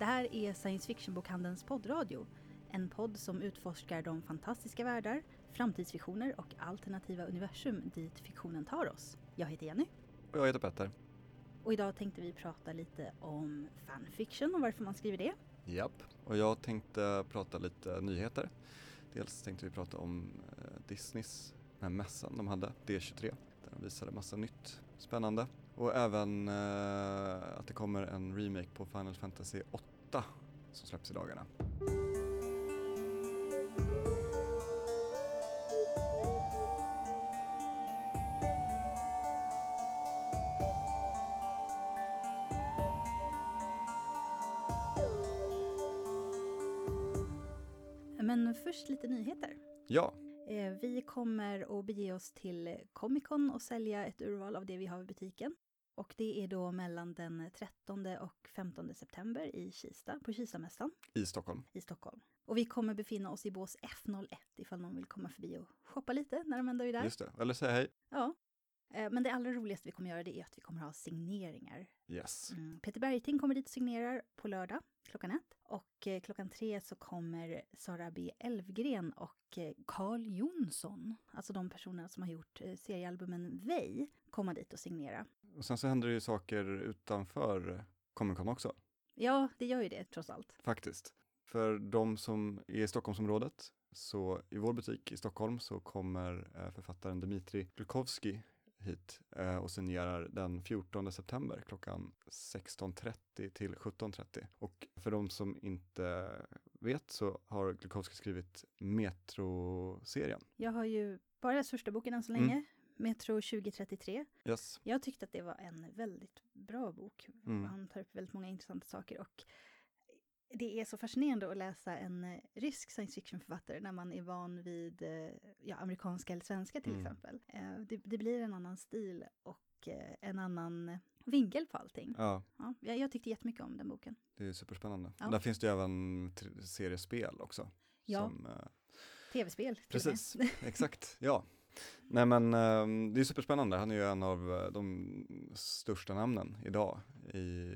Det här är Science Fiction-bokhandelns poddradio. En podd som utforskar de fantastiska världar, framtidsvisioner och alternativa universum dit fiktionen tar oss. Jag heter Jenny. Och jag heter Petter. Och idag tänkte vi prata lite om fanfiction och varför man skriver det. Japp, och jag tänkte prata lite nyheter. Dels tänkte vi prata om eh, Disneys, den här mässan de hade, D23, där de visade massa nytt spännande. Och även eh, att det kommer en remake på Final Fantasy 8 som släpps i dagarna. Men först lite nyheter. Ja, Eh, Vi kommer att bege oss till Comic Con och sälja ett urval av det vi har i butiken. Och det är då mellan den 13 och 15 september i Kista, på Kistamässan i Stockholm. i Stockholm. Och vi kommer befinna oss i bås F01 ifall någon vill komma förbi och shoppa lite när de ändå är där. Just det, eller säg hej. Ja. Eh, Men det allra roligaste vi kommer göra det är att vi kommer ha signeringar. Yes. Mm. Peter Bergting kommer dit och signerar på lördag klockan ett. Och eh, klockan tre så kommer Sara B. Elfgren och eh, Carl Jonsson, alltså de personerna som har gjort seriealbumen Vej, komma dit och signera. Och sen så händer det ju saker utanför Comic Con också, Ja, det gör ju det trots allt. faktiskt. För de som är i Stockholmsområdet, så i vår butik i Stockholm så kommer eh, författaren Dmitri Glukowski hit eh, och signerar den 14 september klockan 16.30 till 17.30. Och för de som inte vet så har Glukowski skrivit Metro-serien. Jag har ju bara läst första boken än så Mm. Metro 2033. Yes. Jag tyckte att det var en väldigt bra bok. Mm. Han tar upp väldigt många intressanta saker och det är så fascinerande att läsa en eh, rysk science fiction-författare när man är van vid eh, ja, amerikanska eller svenska till Mm. exempel. Eh, Det, det blir en annan stil och en annan vinkel på allting. Ja, Ja, jag, jag tyckte jättemycket om den boken. det är superspännande. Ja. Där finns det ju även seriespel också. Ja. Som, Tv-spel. Precis, exakt, ja. Nej men eh, det är superspännande, han är ju en av eh, de största namnen idag i,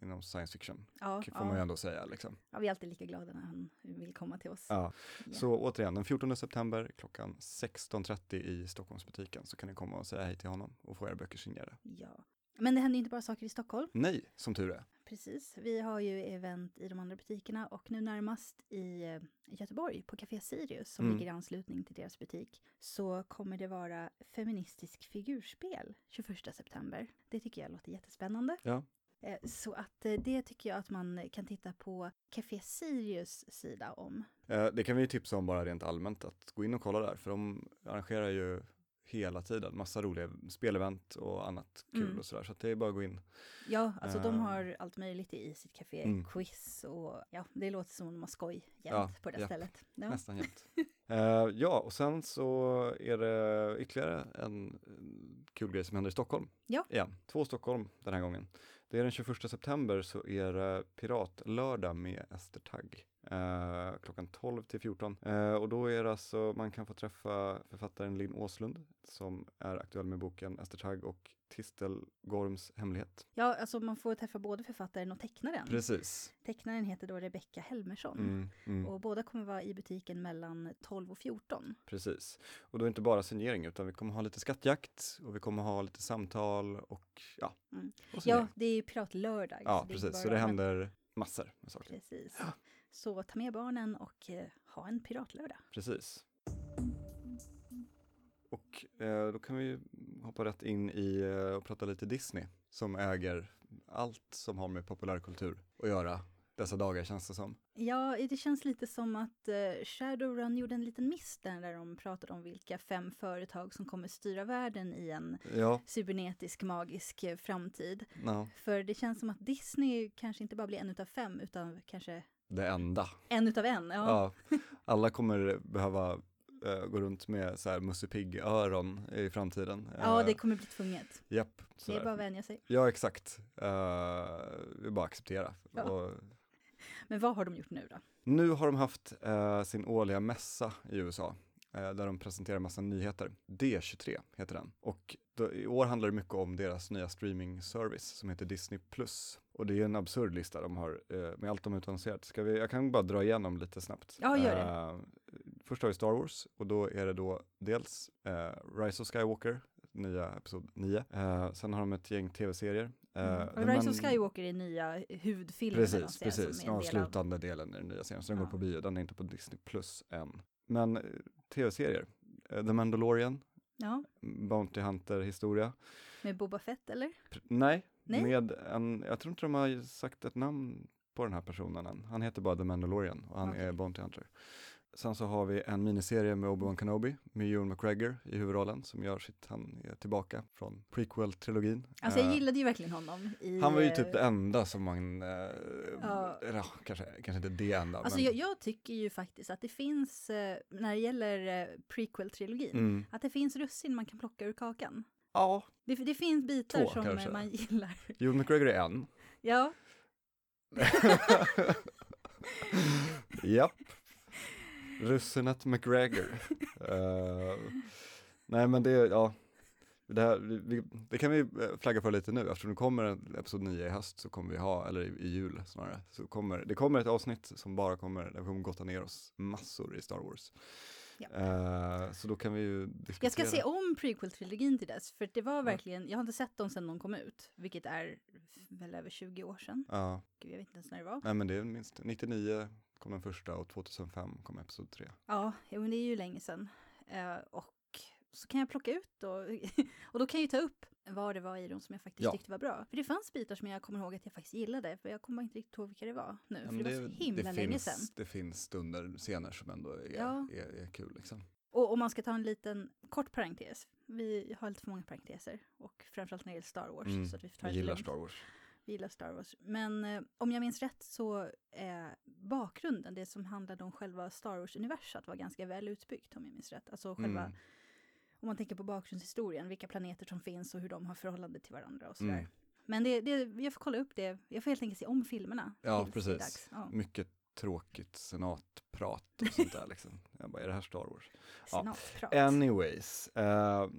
inom science fiction, Ja, får man ju ja. ändå säga liksom. ja, vi är alltid lika glada när han vill komma till oss. Ja. Ja. Så återigen, den 14 september klockan 16.30 i Stockholmsbutiken så kan ni komma och säga hej till honom och få era böcker signerade. Ja. Men det händer inte bara saker i Stockholm. Nej, som tur är. Precis. Vi har ju event i de andra butikerna och nu närmast i eh, Göteborg på Café Sirius som Mm. ligger i anslutning till deras butik så kommer det vara feministisk figurspel 21 september. Det tycker jag låter jättespännande. Ja. Eh, Så att eh, det tycker jag att man kan titta på Café Sirius sida om. Det kan vi ju tipsa om bara rent allmänt, att gå in och kolla där, för de arrangerar ju hela tiden massa roliga spelevent och annat kul Mm. och sådär, så det är bara att gå in. Ja, alltså de Eh. har allt möjligt i sitt café, Mm. quiz och ja, det låter som om de har skoj jämt Ja, på det japp. stället. Ja. Nästan jämt. Eh, ja, och sen så är det ytterligare en kul grej som händer i Stockholm. Ja. Igen, två Stockholm den här gången. Det är den 21 september så är det Piratlördag med Ester Tagg. Eh, klockan 12 till 14. Eh, och då är det alltså, man kan få träffa författaren Linn Åslund som är aktuell med boken Ester Tagg och Tistelgorms hemlighet. ja, alltså man får träffa både författaren och tecknaren. Precis. Tecknaren heter då Rebecca Helmersson. Mm, mm. Och båda kommer vara i butiken mellan 12 och 14. Precis. Och då är det inte bara signering utan vi kommer ha lite skattjakt och vi kommer ha lite samtal och ja. Mm. Och. Ja, det är ju piratlördag. ja inte precis. bara Så det händer massor med saker. Precis. Så ta med barnen och eh, ha en piratlördag. Precis. Och eh, då kan vi hoppa rätt in i eh, och prata lite Disney som äger allt som har med populärkultur att göra dessa dagar känns det som. Ja, det känns lite som att eh, Shadowrun gjorde en liten miss där, där de pratade om vilka fem företag som kommer styra världen i en Ja, cybernetisk magisk eh, framtid. no, För det känns som att Disney kanske inte bara blir en utav fem, utan kanske det enda. en utav en. Ja, Ja, alla kommer behöva eh, gå runt med så här Musse Pigg-öron i framtiden. ja Eh, det kommer bli tvunget. Japp, Det är bara att vänja sig. Ja, exakt. Uh, är bara acceptera. Ja. Och Men vad har de gjort nu då? nu har de haft eh, sin årliga mässa i USA eh, där de presenterar massa nyheter. D23 heter den. Och då, i år handlar det mycket om deras nya streaming-service som heter Disney+. Och det är en absurd lista de har eh, med allt de utannonserat. Ska vi, jag kan bara dra igenom lite snabbt. Ja, gör det. Eh, först har vi Star Wars och då är det då dels eh, Rise of Skywalker, nya episod 9. Eh, sen har de ett gäng tv-serier. Eh, Mm. Och Rise Man- of Skywalker är nya huvudfilmen. Precis, precis. Den är en del av- avslutande delen i den nya serien, så den Ja. går på bio, den är inte på Disney Plus än. Men eh, tv-serier, eh, The Mandalorian, Ja, Bounty Hunter-historia. med Boba Fett eller? Pr- Nej, Nej. med en, jag tror inte de har sagt ett namn på den här personen än. Han heter bara The Mandalorian och han Okej. är Bounty Hunter. Sen så har vi en miniserie med Obi-Wan Kenobi med Ewan McGregor i huvudrollen som gör sitt, han är tillbaka från prequel-trilogin. Alltså jag Eh, gillade ju verkligen honom. I, Han var ju eh, typ det enda som man, eh, Ja. kanske, kanske inte det enda. Alltså men, jag, jag tycker ju faktiskt att det finns, eh, när det gäller eh, prequel-trilogin, mm, att det finns russin man kan plocka ur kakan. ja, Det, det finns bitar Två, som eh, kanske. man gillar. Ewan McGregor är en. Ja, Japp. Russinet McGregor. Eh, nej men det, ja. Det, här, vi, det kan vi eh, flagga för lite nu, eftersom det kommer en episod 9 i höst så kommer vi ha, eller i, i jul snarare, så kommer, det kommer ett avsnitt som bara kommer, där vi kommer gotta ner oss massor i Star Wars. Ja. Eh, så då kan vi ju diskutera. jag ska se om prequel-trilogin till dess, för det var verkligen, jag har inte sett dem sedan de kom ut, vilket är väl över 20 år sedan. Ja, Gud, jag vet inte ens när det var. nej men det är minst, 99 kom den första och 2005 kom episod 3. Ja, men det är ju länge sedan. Eh, och så kan jag plocka ut och, och då kan jag ju ta upp vad det var i dem som jag faktiskt Ja. tyckte var bra. För det fanns bitar som jag kommer ihåg att jag faktiskt gillade, för jag kommer inte riktigt ihåg vilka det var nu, Ja, för men det, var så himla det länge finns, sedan. Det finns stunder, scener som ändå är, Ja. är, är kul liksom. Och om man ska ta en liten kort parentes, vi har lite för många parenteser, och framförallt när det gäller Star Wars, Mm, så att vi får ta det gillar lugnt. Star Wars. Vi gillar Star Wars. Men eh, om jag minns rätt så är bakgrunden, det som handlade om själva Star Wars-universat, var ganska väl utbyggt om jag minns rätt. Alltså själva, Mm. om man tänker på bakgrundshistorien, vilka planeter som finns och hur de har förhållande till varandra och sådär. Mm. Men det, det, jag får kolla upp det, jag får helt enkelt se om filmerna. Ja, precis. Ja. Mycket tråkigt senatprat och sånt där liksom. Jag bara, är det här Star Wars? Ja. Anyways, uh,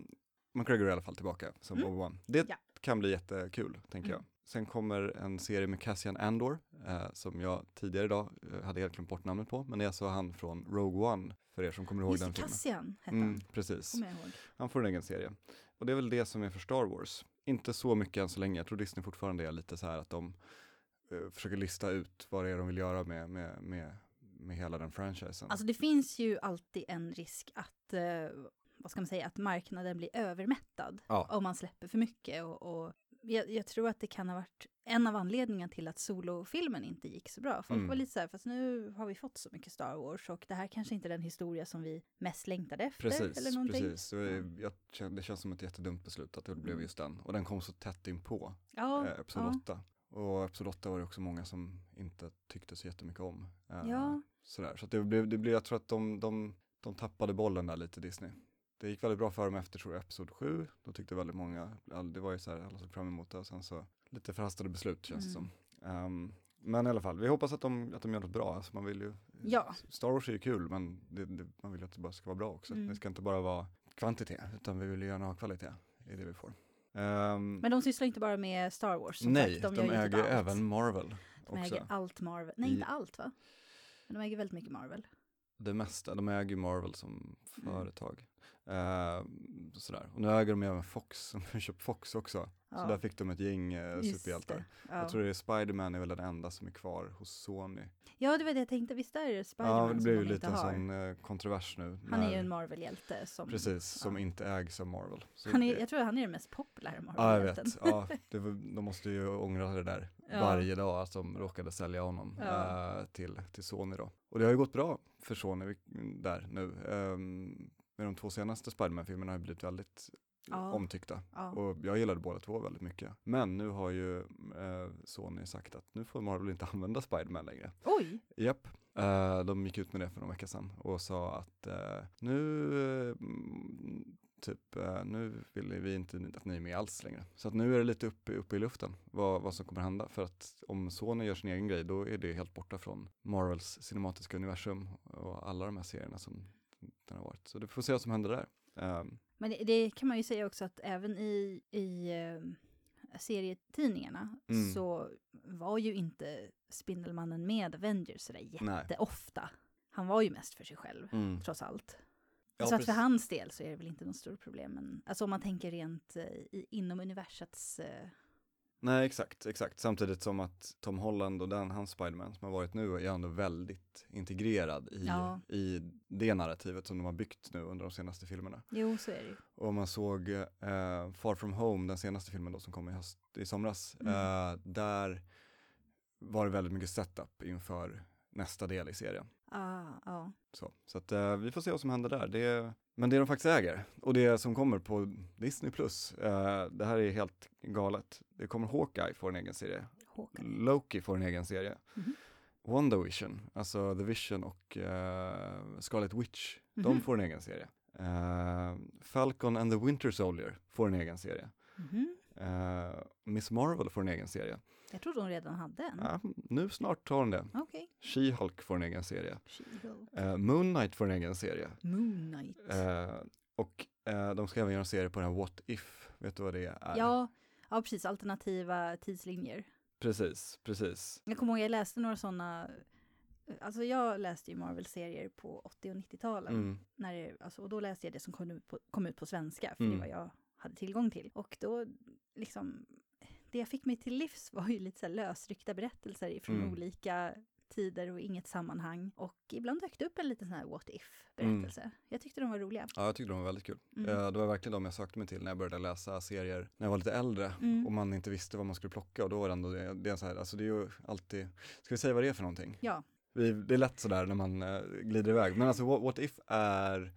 McGregor är i alla fall tillbaka som Mm. Obi-Wan. Det Ja. kan bli jättekul, tänker Mm. jag. Sen kommer en serie med Cassian Andor, eh, som jag tidigare idag eh, hade helt glömt bort namnet på, men det är alltså han från Rogue One, för er som kommer ihåg Just den det, filmen. Cassian hette Mm, han, precis. jag ihåg. Han får en egen serie. Och det är väl det som är för Star Wars. Inte så mycket än så länge. Jag tror Disney fortfarande är lite så här att de eh, försöker lista ut vad det är de vill göra med, med, med, med hela den franchisen. Alltså det finns ju alltid en risk att, eh, vad ska man säga, att marknaden blir övermättad Ja. om man släpper för mycket. Och, och jag, jag tror att det kan ha varit en av anledningarna till att solofilmen inte gick så bra. Folk Mm. var lite så här, fast nu har vi fått så mycket Star Wars och det här kanske inte är den historia som vi mest längtade efter. eller Precis, någonting. precis. Det, är- jag, känner- det känns som ett jättedumt beslut att det blev Mm. just den. Och den kom så tätt inpå Ja, eh, Episod ja. 8. Och Episod 8 var det också många som inte tyckte så jättemycket om. Eh, Ja. Sådär. Så det blev, det blev, jag tror att de, de, de tappade bollen där lite Disney. Det gick väldigt bra för dem efter tror jag, Episod 7. Då tyckte väldigt många, det var ju så här, alla såg fram emot det och sen så lite förhastade beslut känns det Mm. som. Ehm, men i alla fall, vi hoppas att de, att de gör något bra. Alltså man vill ju, Ja. Star Wars är ju kul men det, det, man vill ju att det bara ska vara bra också. Mm. Det ska inte bara vara kvantitet utan vi vill ju gärna ha kvalitet i det vi får. Ehm, Men de sysslar inte bara med Star Wars. Nej, sagt, de, de, äger typ allt. även Marvel De också. äger allt Marvel. Nej, inte allt va? Men de äger väldigt mycket Marvel. Det mesta, de äger ju Marvel som Mm. företag. Ehm, sådär. Och nu äger de även Fox, som har köpt Fox också. Ja. Så där fick de ett gäng eh, superhjältar. Ja. Jag tror det är Spiderman är väl den enda som är kvar hos Sony. ja, det var det jag tänkte. Visst är det Spiderman Ja, det som blev ju de lite en har? sån eh, kontrovers nu. Han är ju en Marvel-hjälte. Som, Precis, som ja. inte ägs av Marvel. Så Han är, jag tror han är den mest populära Ja, jag Marvel-hjälten. vet. Ja, var, de måste ju ångra det där varje dag att de råkade sälja honom eh, till, till Sony då. Och det har ju gått bra för Sony där nu. Ehm, med de två senaste Spiderman-filmerna har blivit väldigt Ja. omtyckta. Ja. Och jag gillade båda två väldigt mycket. Men nu har ju eh, Sony sagt att nu får Marvel inte använda Spiderman längre. Oj! Japp, eh, de gick ut med det för några veckor sedan och sa att eh, nu, eh, mm, typ, eh, nu vill vi inte att ni är med alls längre. Så att nu är det lite uppe, uppe i luften vad, vad som kommer hända. För att om Sony gör sin egen grej, då är det helt borta från Marvels cinematiska universum och alla de här serierna som den har varit. Så det får se vad som händer där. Um, Men det, det, kan man ju säga också att även i, i uh, serietidningarna mm. så var ju inte Spindelmannen med Avengers sådär jätteofta. Nej. Han var ju mest för sig själv, mm. trots allt. Ja, så att för hans del så är det väl inte något stort problem. Men, alltså om man tänker rent uh, i, inom universets uh, Nej, exakt, exakt. Samtidigt som att Tom Holland och den, hans Spiderman som har varit nu är ändå väldigt integrerad i, ja. i det narrativet som de har byggt nu under de senaste filmerna. Jo, så är det ju. Och man såg eh, Far From Home, den senaste filmen då som kom i, höst, i somras, mm. eh, där var det väldigt mycket setup inför nästa del i serien. Ah, ah. Så, så att, eh, vi får se vad som händer där. Det, men det de faktiskt äger och det som kommer på Disney Plus, eh, det här är helt galet. Det kommer Hawkeye få en egen serie. Hawkeye. Loki får en egen serie. Mm -hmm. WandaVision, alltså The Vision och uh, Scarlet Witch, mm -hmm. de får en egen serie. Uh, Falcon and the Winter Soldier får en egen serie. Mm -hmm. Miss Marvel får en egen serie. Jag trodde hon redan hade en. Ja, nu snart har hon det. Okay. She-Hulk får en egen serie. Uh, Moon Knight får en egen serie. Moon Knight. Uh, och uh, de ska även göra en serie på den här What If. Vet du vad det är? Ja, ja precis. Alternativa tidslinjer. Precis, precis. Jag kommer ihåg jag läste några sådana Alltså jag läste ju Marvel-serier på 80 och 90-talen. Mm. När det, alltså, och då läste jag det som kom ut på, kom ut på svenska, för mm. det var jag hade tillgång till. Och då liksom det jag fick mig till livs var ju lite så lösryckta berättelser från mm. olika tider och inget sammanhang. Och ibland dök det upp en liten sån här what if-berättelse. Mm. Jag tyckte de var roliga. Ja, jag tyckte de var väldigt kul. Mm. Uh, det var verkligen de jag sökte mig till när jag började läsa serier när jag var lite äldre mm. och man inte visste vad man skulle plocka och då var det ändå det, det är så här, alltså det är ju alltid, ska vi säga vad det är för någonting? Ja. Vi, det är lätt sådär när man uh, glider iväg, men alltså what, what if är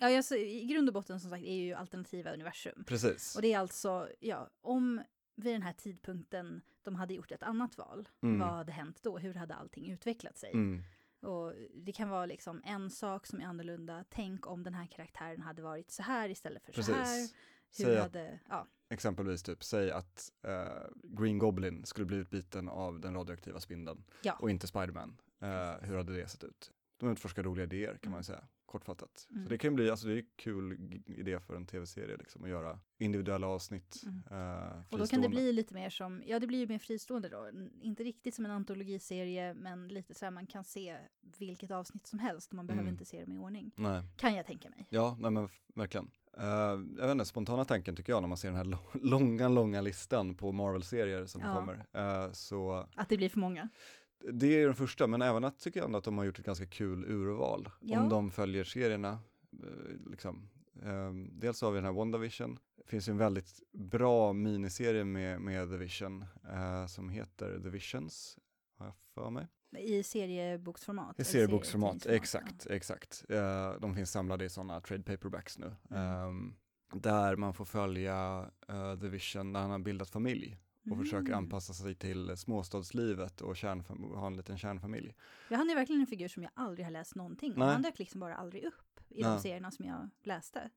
Ja, alltså, i grund och botten som sagt är ju alternativa universum. Precis. Och det är alltså, ja, om vid den här tidpunkten de hade gjort ett annat val, mm. vad hade hänt då? Hur hade allting utvecklat sig? Mm. Och det kan vara liksom en sak som är annorlunda. Tänk om den här karaktären hade varit så här istället för Precis. så här. Hur säg hade, att, ja. Exempelvis typ, säg att uh, Green Goblin skulle blivit biten av den radioaktiva spindeln ja. och inte Spiderman. Uh, hur hade det sett ut? De utforskar roliga idéer kan man säga kortfattat. Mm. Så det kan bli, alltså det är kul idé för en tv-serie liksom att göra individuella avsnitt. Mm. Uh, och då kan det bli lite mer som, ja det blir ju mer fristående då, inte riktigt som en antologiserie men lite så här man kan se vilket avsnitt som helst man behöver mm. inte se dem i ordning. Nej. Kan jag tänka mig. Ja, nej men verkligen. Uh, jag vet inte, spontana tanken tycker jag när man ser den här långa, långa listan på Marvel-serier som ja. kommer. Uh, så... Att det blir för många? Det är den första, men även att tycker jag att de har gjort ett ganska kul urval. Ja. Om de följer serierna. Eh, liksom. Um, dels har vi den här WandaVision. Det finns en väldigt bra miniserie med, med The Vision uh, som heter The Visions, har jag för mig. I serieboksformat? I serieboksformat, exakt, ja. exakt. Uh, de finns samlade i sådana trade paperbacks nu. Mm. Um, där man får följa The Vision när han har bildat familj och mm. försöker anpassa sig till småstadslivet och ha en liten kärnfamilj. Ja, han är verkligen en figur som jag aldrig har läst någonting om. Han dök liksom bara aldrig upp i Nej. de serierna som jag läste.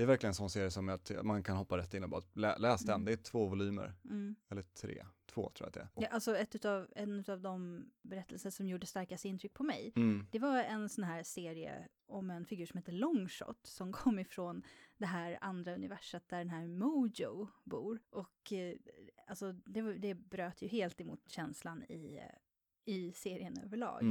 Det är verkligen en sån serie som att man kan hoppa rätt in och bara lä läs den. Mm. Det är två volymer, mm. eller tre, två tror jag att det är. Ja, alltså ett utav, en av de berättelser som gjorde starkast intryck på mig, mm. det var en sån här serie om en figur som heter Longshot som kom ifrån det här andra universet där den här Mojo bor. Och eh, alltså det, det bröt ju helt emot känslan i, eh, i serien överlag.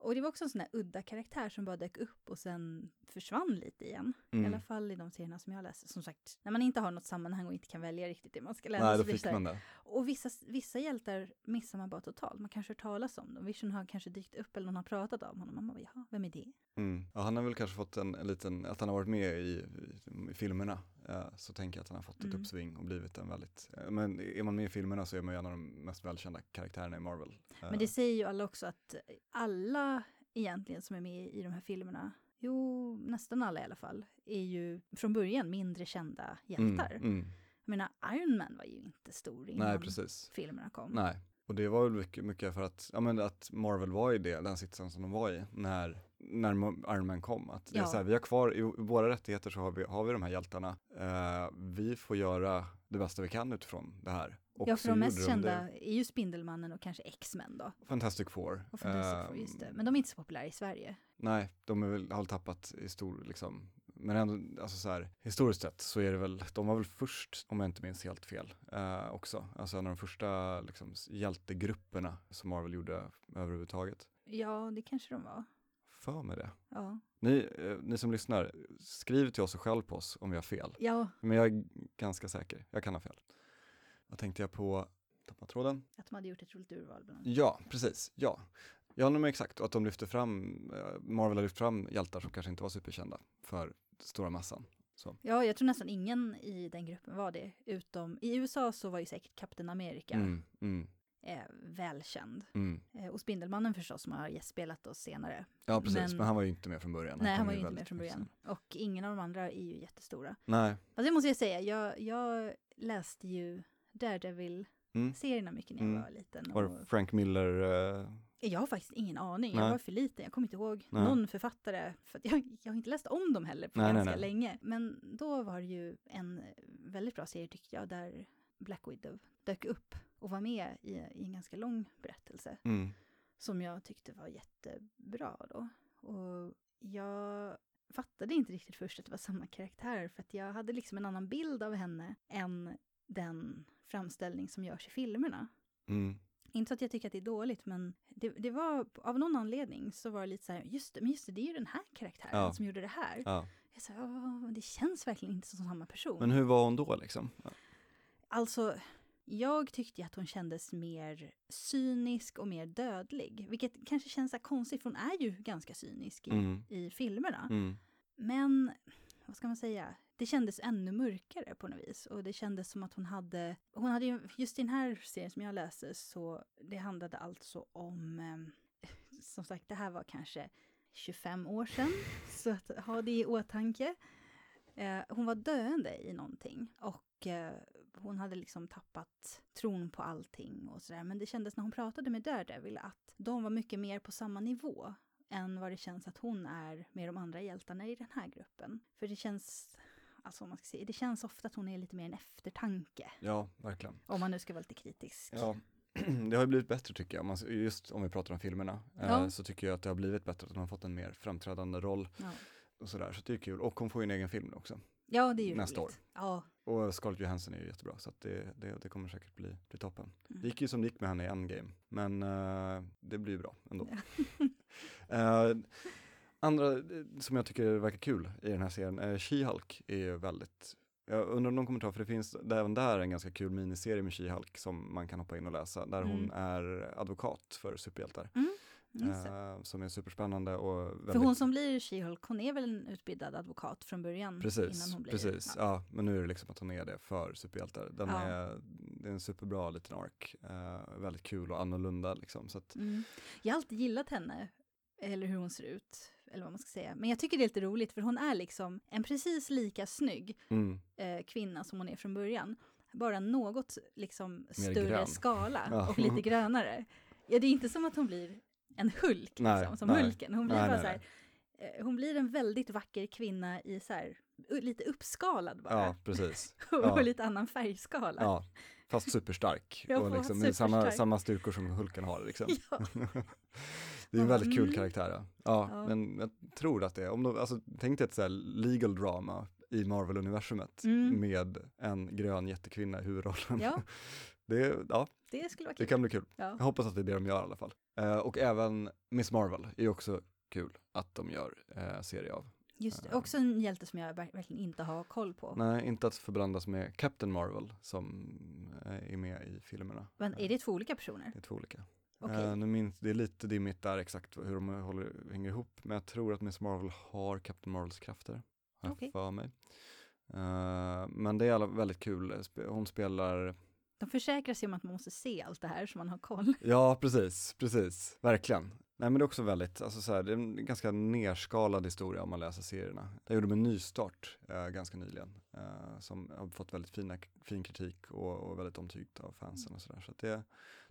Mm, mm. Och det var också en sån här udda karaktär som bara dök upp och sen försvann lite igen. Mm. I alla fall i de serierna som jag läste. Som sagt, när man inte har något sammanhang och inte kan välja riktigt det man ska läsa. Nej, då fick man det. Och vissa, vissa hjältar missar man bara totalt. Man kanske har talas om dem. Vision har kanske dykt upp eller någon har pratat om honom. Man bara, jaha, vem är det? Mm. Ja, han har väl kanske fått en, en liten, att han har varit med i, i, i filmerna. Ja, så tänker jag att han har fått ett mm. uppsving och blivit en väldigt, men är man med i filmerna så är man ju en av de mest välkända karaktärerna i Marvel. Men det säger ju alla också att alla egentligen som är med i de här filmerna jo, nästan alla i alla fall, är ju från början mindre kända hjältar. Mm, mm. Jag menar, Iron Man var ju inte stor innan Nej, precis. filmerna kom. Nej, och det var väl mycket, mycket för att, ja, men att Marvel var i det, den sitsen som de var i när, när Iron Man kom. Att det ja. är så här, vi har kvar, i våra rättigheter så har vi, har vi de här hjältarna. Uh, vi får göra det bästa vi kan utifrån det här. Och ja, för de mest kända det. är ju Spindelmannen och kanske X-Men då. Fantastic Four. Och Fantastic uh, Four, just det. Men de är inte så populära i Sverige. nej, de är väl, har väl tappat i stor, liksom, men ändå, alltså så här, historiskt sett så är det väl, de var väl först, om jag inte minns helt fel, eh, också. Alltså en av de första liksom, hjältegrupperna som Marvel gjorde överhuvudtaget. Ja, det kanske de var. För med det. Ja. Ni, eh, ni som lyssnar, skriv till oss och skäll på oss om vi har fel. ja, Men jag är ganska säker, jag kan ha fel. Vad tänkte jag på? Tappa tråden. att de hade gjort ett roligt urval. Bland annat. Ja, precis. Ja. Jag håller med exakt. Och att de lyfter fram, eh, Marvel har lyft fram hjältar som kanske inte var superkända för stora massan. Ja, jag tror nästan ingen i den gruppen var det. Utom i USA så var ju säkert Captain America Mm, mm, eh, välkänd. mm. Eh, och Spindelmannen förstås som har gästspelat oss senare. Ja, precis. Men, Men- han var ju inte med från början. Nej, han var ju inte med från början. Och ingen av de andra är ju jättestora. sen. Nej. Fast det måste jag säga, jag, jag läste ju Daredevil-serierna mycket när jag Mm. var liten. Och det Frank Miller? eh, jag har faktiskt ingen aning, Nej. jag var för liten, jag kommer inte ihåg Nej. någon författare. För att jag, jag har inte läst om dem heller på Nej, ganska länge. Men då var det ju en väldigt bra serie tyckte jag, där Black Widow dök upp och var med i, i en ganska lång berättelse. mm. som jag tyckte var jättebra då. Och jag fattade inte riktigt först att det var samma karaktär för att jag hade liksom en annan bild av henne än den framställning som görs i filmerna. Mm. Inte så att jag tycker att det är dåligt, men det, det var av någon anledning så var det lite så här, just det, men just det, det är ju den här karaktären Ja. som gjorde det här. Ja. Jag sa, det känns verkligen inte som samma person. Men hur var hon då liksom? Ja. Alltså, jag tyckte ju att hon kändes mer cynisk och mer dödlig. Vilket kanske känns så konstigt, för hon är ju ganska cynisk i, Mm. i filmerna. Mm. Men, vad ska man säga? Det kändes ännu mörkare på något vis. Och det kändes som att hon hade... Hon hade ju, just i den här serien som jag läste, så det handlade alltså om... Eh, som sagt, det här var kanske 25 år sedan. så att ha det i åtanke. Eh, hon var döende i någonting. Och eh, hon hade liksom tappat tron på allting och sådär. Men det kändes när hon pratade med Daredevil att de var mycket mer på samma nivå än vad det känns att hon är med de andra hjältarna i den här gruppen. För det känns, alltså man ska säga, det känns ofta att hon är lite mer en eftertanke. ja, verkligen. Om man nu ska vara lite kritisk. Ja, det har ju blivit bättre tycker jag. Just om vi pratar om filmerna eh, Ja. så tycker jag att det har blivit bättre, att hon har fått en mer framträdande roll Ja, och sådär. Så det är kul. Och hon får ju en egen film också. ja det är ju Nästa roligt. Ja, Och Scarlett Johansson är ju jättebra, så det, det, det kommer säkert bli, bli toppen. Mm. Det gick ju som det gick med henne i Endgame, men eh, det blir ju bra ändå. Eh, andra eh, som jag tycker verkar kul i den här serien, uh, She-Hulk är ju väldigt jag undrar om någon kommer ta, för det finns även där en ganska kul miniserie med She-Hulk som man kan hoppa in och läsa, där hon Mm. är advokat för superhjältar. det. eh, som är superspännande och väldigt... För hon som blir She-Hulk, hon är väl en utbildad advokat från början? Precis, innan hon blir, precis. Ja. Ja. men nu är det liksom att hon är det för superhjältar. Den Ja. är, det är en superbra liten ark. Eh, väldigt kul och annorlunda liksom. Så att, Mm. Jag har alltid gillat henne, eller hur hon ser ut, eller vad man ska säga. Men jag tycker det är lite roligt, för hon är liksom en precis lika snygg mm, eh, kvinna som hon är från början. Bara något liksom större grön. skala Ja. och lite grönare. Ja, det är inte som att hon blir en Hulk, Nej, liksom, som nej. Hulken. Hon blir Nej, bara nej, så här, eh, hon blir en väldigt vacker kvinna i så här, lite uppskalad bara. ja, precis. och ja. lite annan färgskala. Ja, fast superstark. Och liksom, med samma, superstark. samma styrkor som Hulken har. Liksom. Ja. Det är en väldigt kul mm. karaktär. Ja. Ja. Men jag tror att det är, om de, alltså, tänk dig ett så legal drama i Marvel-universumet Mm. med en grön jättekvinna i huvudrollen. Ja. Det, ja, Det skulle vara det kul. kan bli kul. Ja. Jag hoppas att det är det de gör i alla fall. Eh, och även Miss Marvel är också kul att de gör eh, serie av. Just det, Ja. också en hjälte som jag ver- verkligen inte har koll på. Nej, inte att förblandas med Captain Marvel som eh, är med i filmerna. Men är det två olika personer? Det är två olika. Eh, nu minns, det är lite dimmigt där exakt hur de håller, hänger ihop, men jag tror att Miss Marvel har Captain Marvels krafter. Har Okej. för mig. Eh, men det är alla väldigt kul. Hon spelar, De försäkrar sig om att man måste se allt det här så man har koll. ja precis, precis, verkligen. Nej men det är också väldigt, alltså så här, det är en ganska nerskalad historia om man läser serierna. Jag gjorde en nystart eh, ganska nyligen, eh, som har fått väldigt fina, fin kritik och, och väldigt omtyckt av fansen och sådär. Så att det,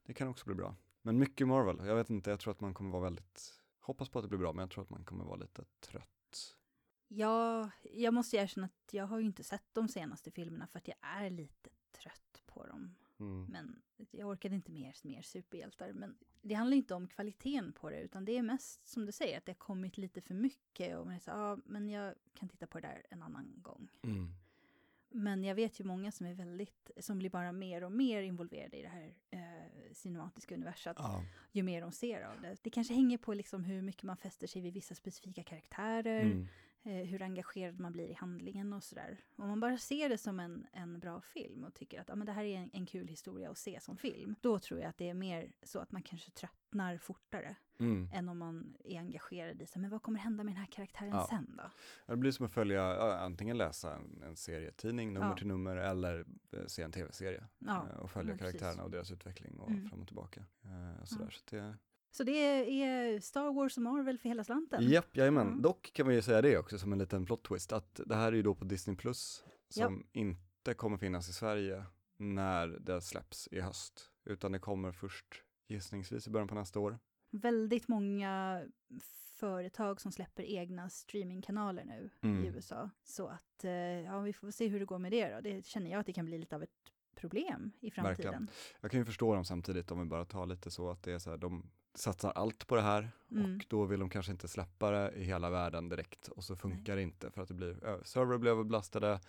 det kan också bli bra. Men mycket Marvel, jag vet inte, jag tror att man kommer vara väldigt, hoppas på att det blir bra, men jag tror att man kommer vara lite trött. Ja, jag måste erkänna att jag har ju inte sett de senaste filmerna för att jag är lite trött på dem. Mm. Men jag orkade inte mer, mer superhjältar. Men det handlar inte om kvaliteten på det, utan det är mest som du säger, att det har kommit lite för mycket. Och man är så, ja, men jag kan titta på det där en annan gång. Mm. Men jag vet ju många som är väldigt, som blir bara mer och mer involverade i det här eh, cinematiska universat. Ja. Ju mer de ser av det. Det kanske hänger på liksom hur mycket man fäster sig vid vissa specifika karaktärer. Mm. Eh, hur engagerad man blir i handlingen och sådär. Om man bara ser det som en, en bra film och tycker att ah, men det här är en, en kul historia att se som film, då tror jag att det är mer så att man kanske tröttnar fortare Mm. än om man är engagerad i så, men vad kommer hända med den här karaktären Ja. sen då? Det blir som att följa, ja, antingen läsa en, en serietidning nummer Ja. till nummer eller eh, se en tv-serie eh, och följa karaktärerna och deras utveckling och Mm. fram och tillbaka. Sådär. Så det, Så det är Star Wars och Marvel för hela slanten? Japp, jajamän. Ja. Dock kan man ju säga det också som en liten plot twist att det här är ju då på Disney Plus som inte kommer finnas i Sverige när det släpps i höst, utan det kommer först gissningsvis i början på nästa år. Väldigt många företag som släpper egna streamingkanaler nu Mm. i USA. Så att, eh, ja, vi får se hur det går med det då. Det känner jag att det kan bli lite av ett problem i framtiden. Verkligen. Jag kan ju förstå dem samtidigt om vi bara tar lite så att det är så här, de satsar allt på det här Mm. och då vill de kanske inte släppa det i hela världen direkt och så funkar det inte för att det blir, server blir överbelastade,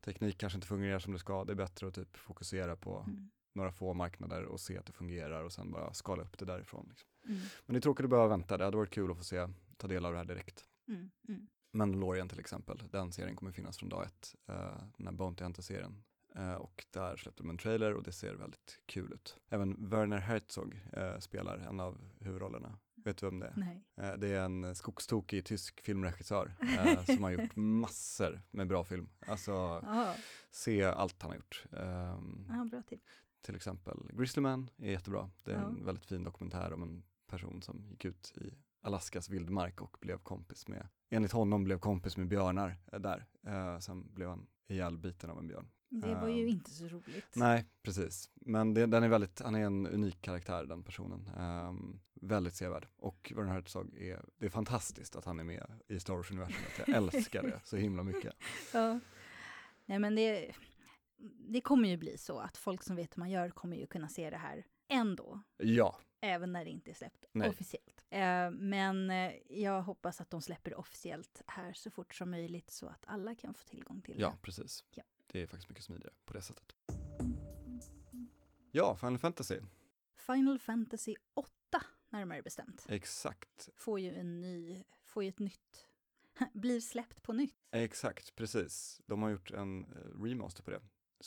teknik kanske inte fungerar som det ska, det är bättre att typ fokusera på Mm. några få marknader och se att det fungerar och sen bara skala upp det därifrån. Liksom. Mm. Men det är tråkigt att behöva vänta, det hade varit kul att få se, ta del av det här direkt. Mm. Mm. Mandalorian till exempel, den serien kommer finnas från dag ett, uh, den här Bounty Hunter-serien. Eh, och där släppte de en trailer och det ser väldigt kul ut. Även Werner Herzog eh, spelar en av huvudrollerna. Vet du vem det är? Nej. Eh, det är en skogstokig tysk filmregissör som har gjort massor med bra film. Alltså Ja, se allt han har gjort. Ja, bra tips. till exempel Grizzlyman är jättebra. Det är en Ja. väldigt fin dokumentär om en person som gick ut i Alaskas vildmark och blev kompis med, enligt honom blev kompis med björnar där. Sen blev han ihjälbiten av en björn. Det var ju Ehm, inte så roligt. Nej, precis. Men det, den är väldigt, han är en unik karaktär den personen. Ehm, väldigt sevärd. Och Werner Herzog är, det är fantastiskt att han är med i Star Wars-universumet. Jag älskar det så himla mycket. Ja. Nej, men det, det kommer ju bli så att folk som vet hur man gör kommer ju kunna se det här ändå. Ja, Även när det inte är släppt Nej. officiellt. Eh, men jag hoppas att de släpper det officiellt här så fort som möjligt så att alla kan få tillgång till ja det. precis. Ja. Det är faktiskt mycket smidigare på det sättet. Ja, Final Fantasy. Final Fantasy 8, närmare bestämt, Exakt. får ju en ny, får ju ett nytt, blir släppt på nytt. Exakt, precis. De har gjort en eh, remaster på det.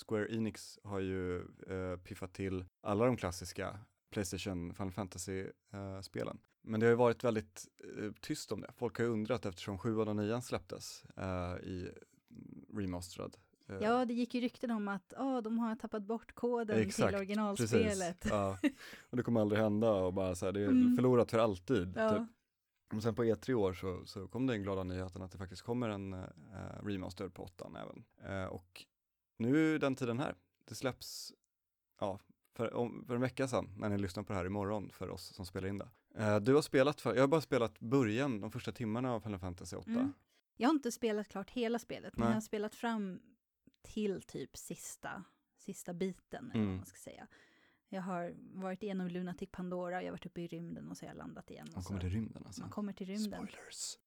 Square Enix har ju eh, piffat till alla de klassiska Playstation Final Fantasy-spelen. Men det har ju varit väldigt eh, tyst om det. Folk har ju undrat eftersom 7 och 9 släpptes eh, i mm, remasterad. Eh, Ja, det gick ju rykten om att oh, de har tappat bort koden Exakt, till originalspelet. Ja. Och det kommer aldrig hända och bara så här, det är Mm. förlorat för alltid. Ja. Typ. Och sen på E3 i år så, så kom den glada nyheten att det faktiskt kommer en eh, remaster på 8 även. Eh, och nu är den tiden här. Det släpps ja, för, om, för en vecka sedan när ni lyssnar på det här imorgon för oss som spelar in det. Eh, du har spelat, för, jag har bara spelat början, de första timmarna av Final Fantasy 8. Mm. Jag har inte spelat klart hela spelet, men Nej. jag har spelat fram till typ sista, sista biten, eller Mm. vad man ska säga. Jag har varit igenom Lunatic Pandora, jag har varit uppe i rymden och så har jag landat igen. Man kommer till rymden alltså. Man kommer till rymden. Spoilers.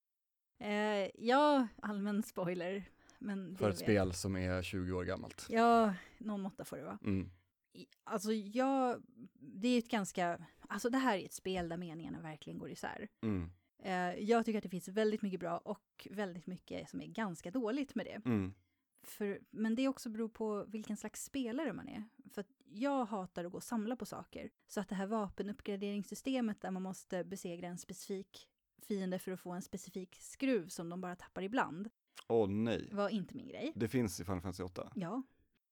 Eh, ja, allmän spoiler. Men För ett spel som är 20 år gammalt. Ja, någon måtta får det vara. Mm. Alltså jag, det är ett ganska, alltså det här är ett spel där meningarna verkligen går isär. Mm. Eh, jag tycker att det finns väldigt mycket bra och väldigt mycket som är ganska dåligt med det. Mm. För, men det också beror på vilken slags spelare man är. För jag hatar att gå och samla på saker. Så att det här vapenuppgraderingssystemet där man måste besegra en specifik fiende för att få en specifik skruv som de bara tappar ibland, Åh nej. var inte min grej. Det finns i Final Fantasy 8. Ja,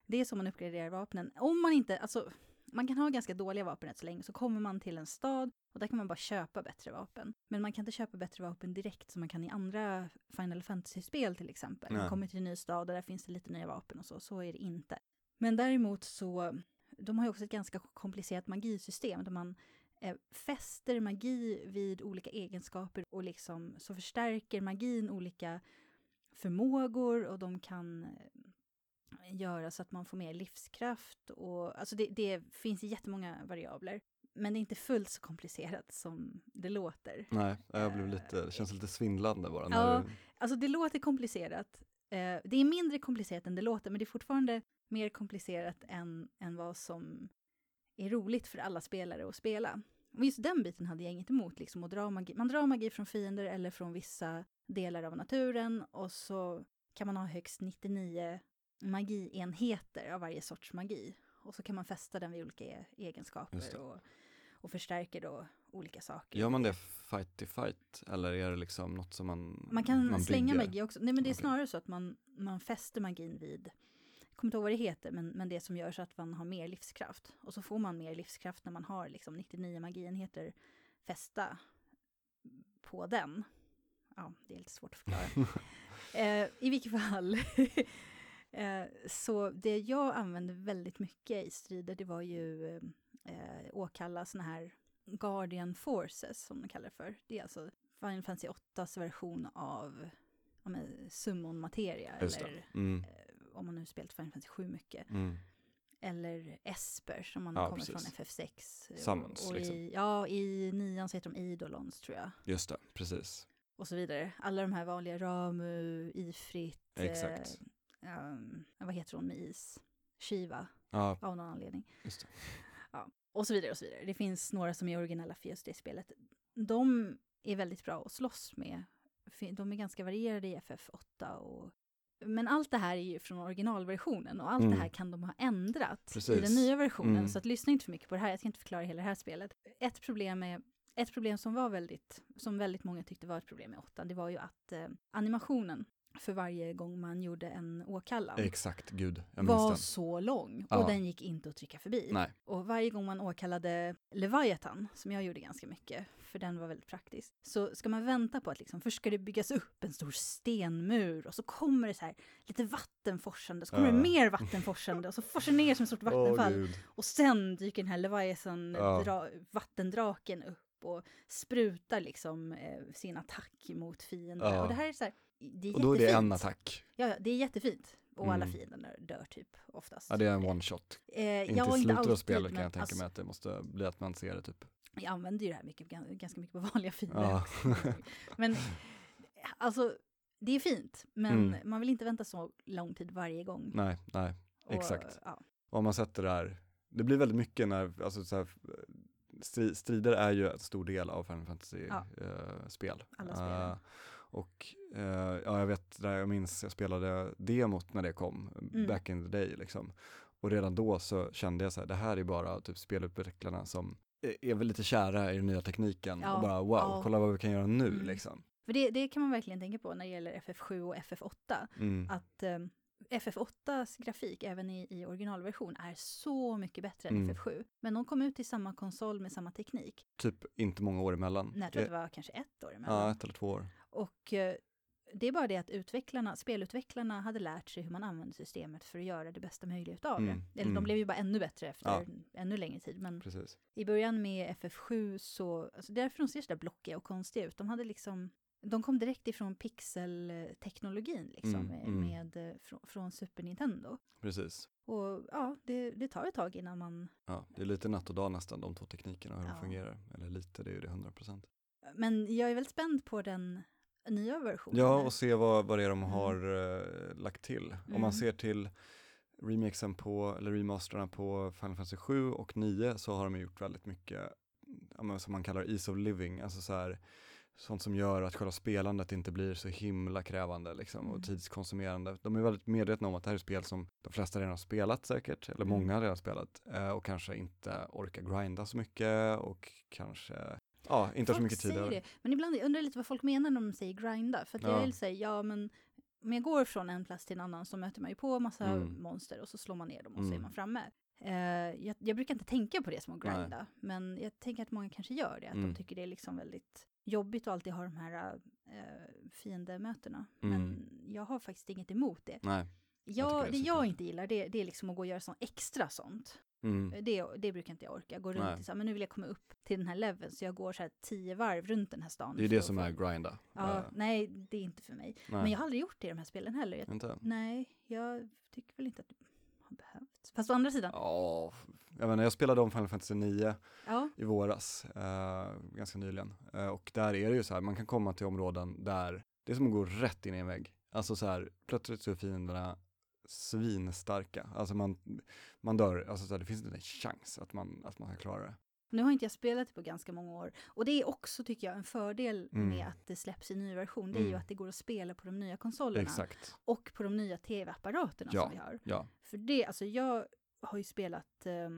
det är så man uppgraderar vapnen. Om man inte, alltså, man kan ha ganska dåliga vapen rätt så länge, så kommer man till en stad och där kan man bara köpa bättre vapen. Men man kan inte köpa bättre vapen direkt som man kan i andra Final Fantasy-spel till exempel. Man Nej. kommer till en ny stad och där finns det lite nya vapen och så, så är det inte. Men däremot så, de har ju också ett ganska komplicerat magisystem där man eh, fäster magi vid olika egenskaper och liksom så förstärker magin olika förmågor och de kan göra så att man får mer livskraft och alltså det, det finns jättemånga variabler. Men det är inte fullt så komplicerat som det låter. Nej, jag blev lite, det känns lite svindlande bara. Ja. Du, Alltså det låter komplicerat. Eh, det är mindre komplicerat än det låter, men det är fortfarande mer komplicerat än, än vad som är roligt för alla spelare att spela. Och just den biten hade jag inget emot, liksom, att dra magi. Man drar magi från fiender eller från vissa delar av naturen och så kan man ha högst 99 magienheter av varje sorts magi. Och så kan man fästa den vid olika e- egenskaper och, och förstärker då olika saker. gör man det fight to fight eller är det liksom något som man Man kan slänga bygger? magi också. Nej, men det är snarare så att man, man fäster magin vid, jag kommer inte ihåg vad det heter, men, men det som gör så att man har mer livskraft. Och så får man mer livskraft när man har liksom 99 magienheter fästa på den. Ja, det är lite svårt att förklara. eh, I vilket fall. Eh, så det jag använde väldigt mycket i strider, det var ju eh, åkalla såna här Guardian Forces, som de kallar det för. Det är alltså Final Fantasy 8s version av ja, summon-materia. Eller. Mm, eh, om man nu spelat Final Fantasy 7 mycket. mm. Eller Esper som man Ja, kommer precis. från FF6. Summons, och liksom. i, Ja, i nian så heter de Eidolons tror jag. Just det, precis. Och så vidare. Alla de här vanliga Ramu, Ifrit. Exakt. Eh, ehm, vad heter hon med is? Shiva, Ja, av någon anledning. det. Och så vidare och så vidare. Det finns några som är originella för just det spelet. De är väldigt bra att slåss med. De är ganska varierade i FF8 och men allt det här är ju från originalversionen och allt Mm. det här kan de ha ändrat i Precis. den nya versionen. Mm. Så att lyssna inte för mycket på det här, jag ska inte förklara hela det här spelet. Ett problem är ett problem som var väldigt, som väldigt många tyckte var ett problem med åttan, det var ju att eh, animationen för varje gång man gjorde en åkallan Exakt, gud, jag minns var den. så lång Ja. och den gick inte att trycka förbi. Nej, Och varje gång man åkallade Leviathan, som jag gjorde ganska mycket, för den var väldigt praktisk, så ska man vänta på att liksom, först ska det byggas upp en stor stenmur och så kommer det så här lite vatten forsande, så kommer Ja. det mer vatten forsande och så forsar ner som ett stort vattenfall. gud. och sen dyker den här Leviathan, Ja. dra, vattendraken upp och sprutar liksom eh, sin attack mot fienden. Ja. Och det här är så här, det är Och då är det en attack. Ja, ja, det är jättefint. Och alla Mm. fienderna dör typ oftast. Ja, det är en one shot. Eh, Inte ja, i slutet av spelet kan jag tänka alltså, mig att det måste bli att man ser det typ. Jag använder ju det här mycket, gan- ganska mycket på vanliga fiender. Ja. Men alltså, det är fint, men Mm. man vill inte vänta så lång tid varje gång. nej, nej. Och, exakt. Ja, Och om man sätter det här, det blir väldigt mycket när, alltså så här, stri, strider är ju en stor del av Final Ja. Fantasy-spel. Alla spel. Och eh, ja, jag vet, där jag minns, jag spelade demot när det kom, Mm. back in the day liksom. Och redan då så kände jag så här, det här är bara typ spelutvecklarna som är- väl lite kära i den nya tekniken Ja, och bara wow, ja. kolla vad vi kan göra nu Mm. liksom. För det, det kan man verkligen tänka på när det gäller FF7 och FF8. Mm. Att eh, FF8s grafik, även i, i originalversion, är så mycket bättre än Mm. FF7. Men de kom ut i samma konsol med samma teknik. Typ inte många år emellan. Nej, jag tror det var kanske ett år emellan. ja, ett eller två år. Och eh, det är bara det att utvecklarna, spelutvecklarna hade lärt sig hur man använder systemet för att göra det bästa möjliga utav Mm, det. Eller de mm. blev ju bara ännu bättre efter Ja. ännu längre tid. Men Precis. i början med FF7 så, alltså därför de ser så där blockiga och konstiga ut. De hade liksom, de kom direkt ifrån pixelteknologin liksom, Mm, med, mm. med, eh, från, från Super Nintendo. Precis. Och ja, det, det tar ett tag innan man, Ja, det är lite natt och dag nästan, de två teknikerna hur Ja. de fungerar. Eller lite, det är ju det 100 procent. men jag är väldigt spänd på den nya versionen. Ja, och se vad, vad det är de Mm. har eh, lagt till. Om Mm. man ser till remixen på, eller remasterna på Final Fantasy 7 och 9 så har de gjort väldigt mycket, som man kallar ease of living, alltså så här, sånt som gör att själva spelandet inte blir så himla krävande liksom, och Mm. tidskonsumerande. De är väldigt medvetna om att det här är spel som de flesta redan har spelat säkert, eller Mm. många har redan spelat, eh, och kanske inte orkar grinda så mycket och kanske Ja, inte har så Folk mycket tid säger det. Men ibland jag undrar jag lite vad folk menar när de säger grinda. För att Ja. jag vill säga, ja men om jag går från en plats till en annan så möter man ju på massa Mm. monster och så slår man ner dem och så är Mm. man framme. Eh, jag, jag brukar inte tänka på det som att Nej. grinda, men jag tänker att många kanske gör det. Att Mm. de tycker det är liksom väldigt jobbigt att alltid ha de här uh, fiendemötena. Mm. Men jag har faktiskt inget emot det. Nej, Jag, tycker det jag inte gillar det, det är liksom att gå och göra sånt extra sånt. Mm. Det, det brukar inte jag orka. Gå runt Nej. och så här, men nu vill jag komma upp till den här leveln så jag går så här tio varv runt den här stan. Det är det som få- är grinda. Ja, Eh, nej, det är inte för mig. nej. Men jag har aldrig gjort det i de här spelen heller. Jag, Inte? nej, jag tycker väl inte att det har behövts. Fast å andra sidan, Ja, jag menar jag spelade om Final Fantasy 9 ja, i våras, eh, ganska nyligen. Eh, och där är det ju så här, man kan komma till områden där det är som att gå rätt in i en vägg. Alltså så här, plötsligt så är fienderna svinstarka. Alltså man, man dör, alltså så här, det finns inte en chans att man, att man kan klara det. nu har inte jag spelat det på ganska många år. Och det är också, tycker jag, en fördel Mm. med att det släpps i ny version. Det är ju Mm. att det går att spela på de nya konsolerna. Exakt, Och på de nya tv-apparaterna Ja. som vi har. ja. För det, alltså jag har ju spelat, eh,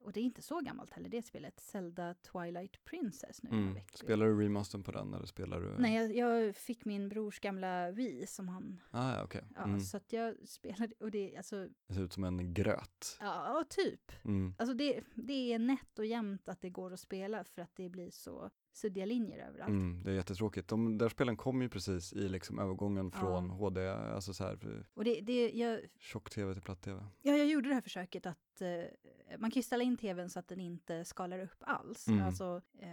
och det är inte så gammalt heller, det spelet, Zelda Twilight Princess nu Mm. Spelar du remastern på den eller spelar du? Nej, jag, jag fick min brors gamla Wii som han, Ah, ja, okej. ja, Mm. så att jag spelade, och det, alltså, Det ser ut som en gröt. ja, typ. Mm. Alltså det, det är nätt och jämnt att det går att spela för att det blir så suddiga linjer överallt. Mm, det är jättetråkigt. De där spelen kom ju precis i liksom övergången Ja. från HD, alltså så här Och det, det, jag, tjock-tv till platt-tv. ja, jag gjorde det här försöket att eh, man kan ju ställa in tvn så att den inte skalar upp alls. Mm. Alltså, eh,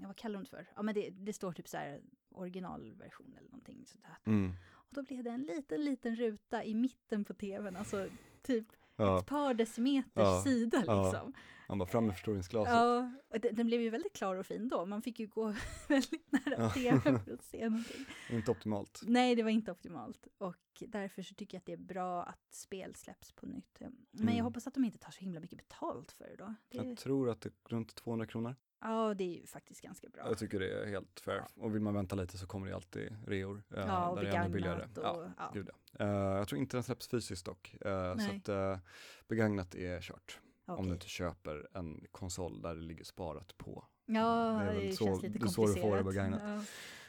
ja, vad kallar de det för? Ja, men det, det står typ så här originalversion eller någonting sånt här. Mm. Och då blev det en liten, liten ruta i mitten på tvn, alltså typ Ja, ett par decimeters Ja. sida liksom. han bara fram med förstoringsglaset. Ja, och den, den blev ju väldigt klar och fin då. Man fick ju gå väldigt nära tvn för att se någonting. Inte optimalt. Nej, det var inte optimalt. Och därför så tycker jag att det är bra att spel släpps på nytt. Men Mm. jag hoppas att de inte tar så himla mycket betalt för det då. Jag Det, tror att det är runt 200 kronor. Ja, det är ju faktiskt ganska bra. Jag tycker det är helt fair. Och vill man vänta lite så kommer det alltid reor. eh, ja, och där det är ännu billigare. begagnat och... Ja, Ja. gud ja. Eh, jag tror inte den släpps fysiskt dock. Eh, så att eh, begagnat är kört. Om okej. du inte köper en konsol där det ligger sparat på. Ja, Det är det, så- känns lite det är så du får det komplicerat. begagnat. Ja.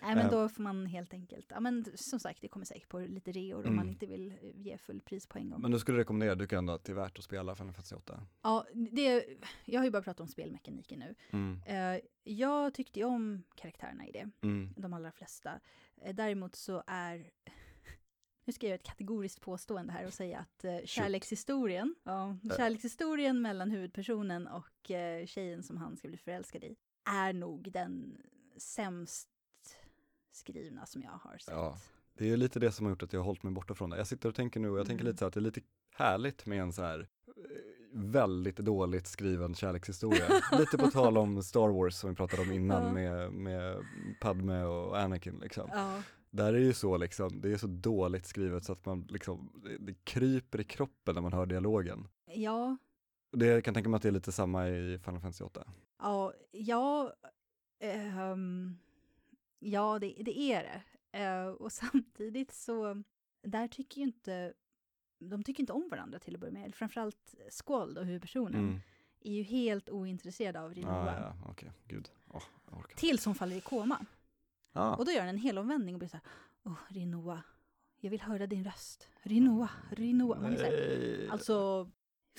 Nej, men Eh. då får man helt enkelt, ja men som sagt, det kommer säkert på lite reor om Mm. man inte vill eh, ge full pris på en gång. Men du skulle rekommendera, du kan ändå att det är värt att spela Final Fantasy 8. Ja, det, jag har ju bara pratat om spelmekaniken nu. Mm. Eh, jag tyckte ju om karaktärerna i det, Mm. de allra flesta. Däremot så är, nu ska jag göra ett kategoriskt påstående här och säga att eh, kärlekshistorien, ja, kärlekshistorien mellan huvudpersonen och eh, tjejen som han ska bli förälskad i är nog den sämst skrivna som jag har sett. Ja. Det är lite det som har gjort att jag har hållit mig borta från det. Jag sitter och tänker nu och jag tänker Mm. lite så här att det är lite härligt med en så här eh, väldigt dåligt skriven kärlekshistoria. lite på tal om Star Wars som vi pratade om innan Ja. med, med Padme och Anakin liksom. Ja, Där är det ju så liksom, det är så dåligt skrivet så att man liksom, det, kryper i kroppen när man hör dialogen. ja, det jag kan tänka mig att det är lite samma i Final Fantasy 8. Ja, ja, ehm, ja det, det är det. Eh, och samtidigt så, där tycker ju inte, de tycker inte om varandra till att börja med. Framförallt Squall, då, huvudpersonen, Mm. är ju helt ointresserad av Rinoa. Ja, ja, okej, gud. Åh, jag orkar. Tills hon faller i koma. Ja. Och då gör han en helomvändning och blir så här, åh Rinoa, jag vill höra din röst. Rinoa, Rinoa. Man är så här, Nej. Alltså,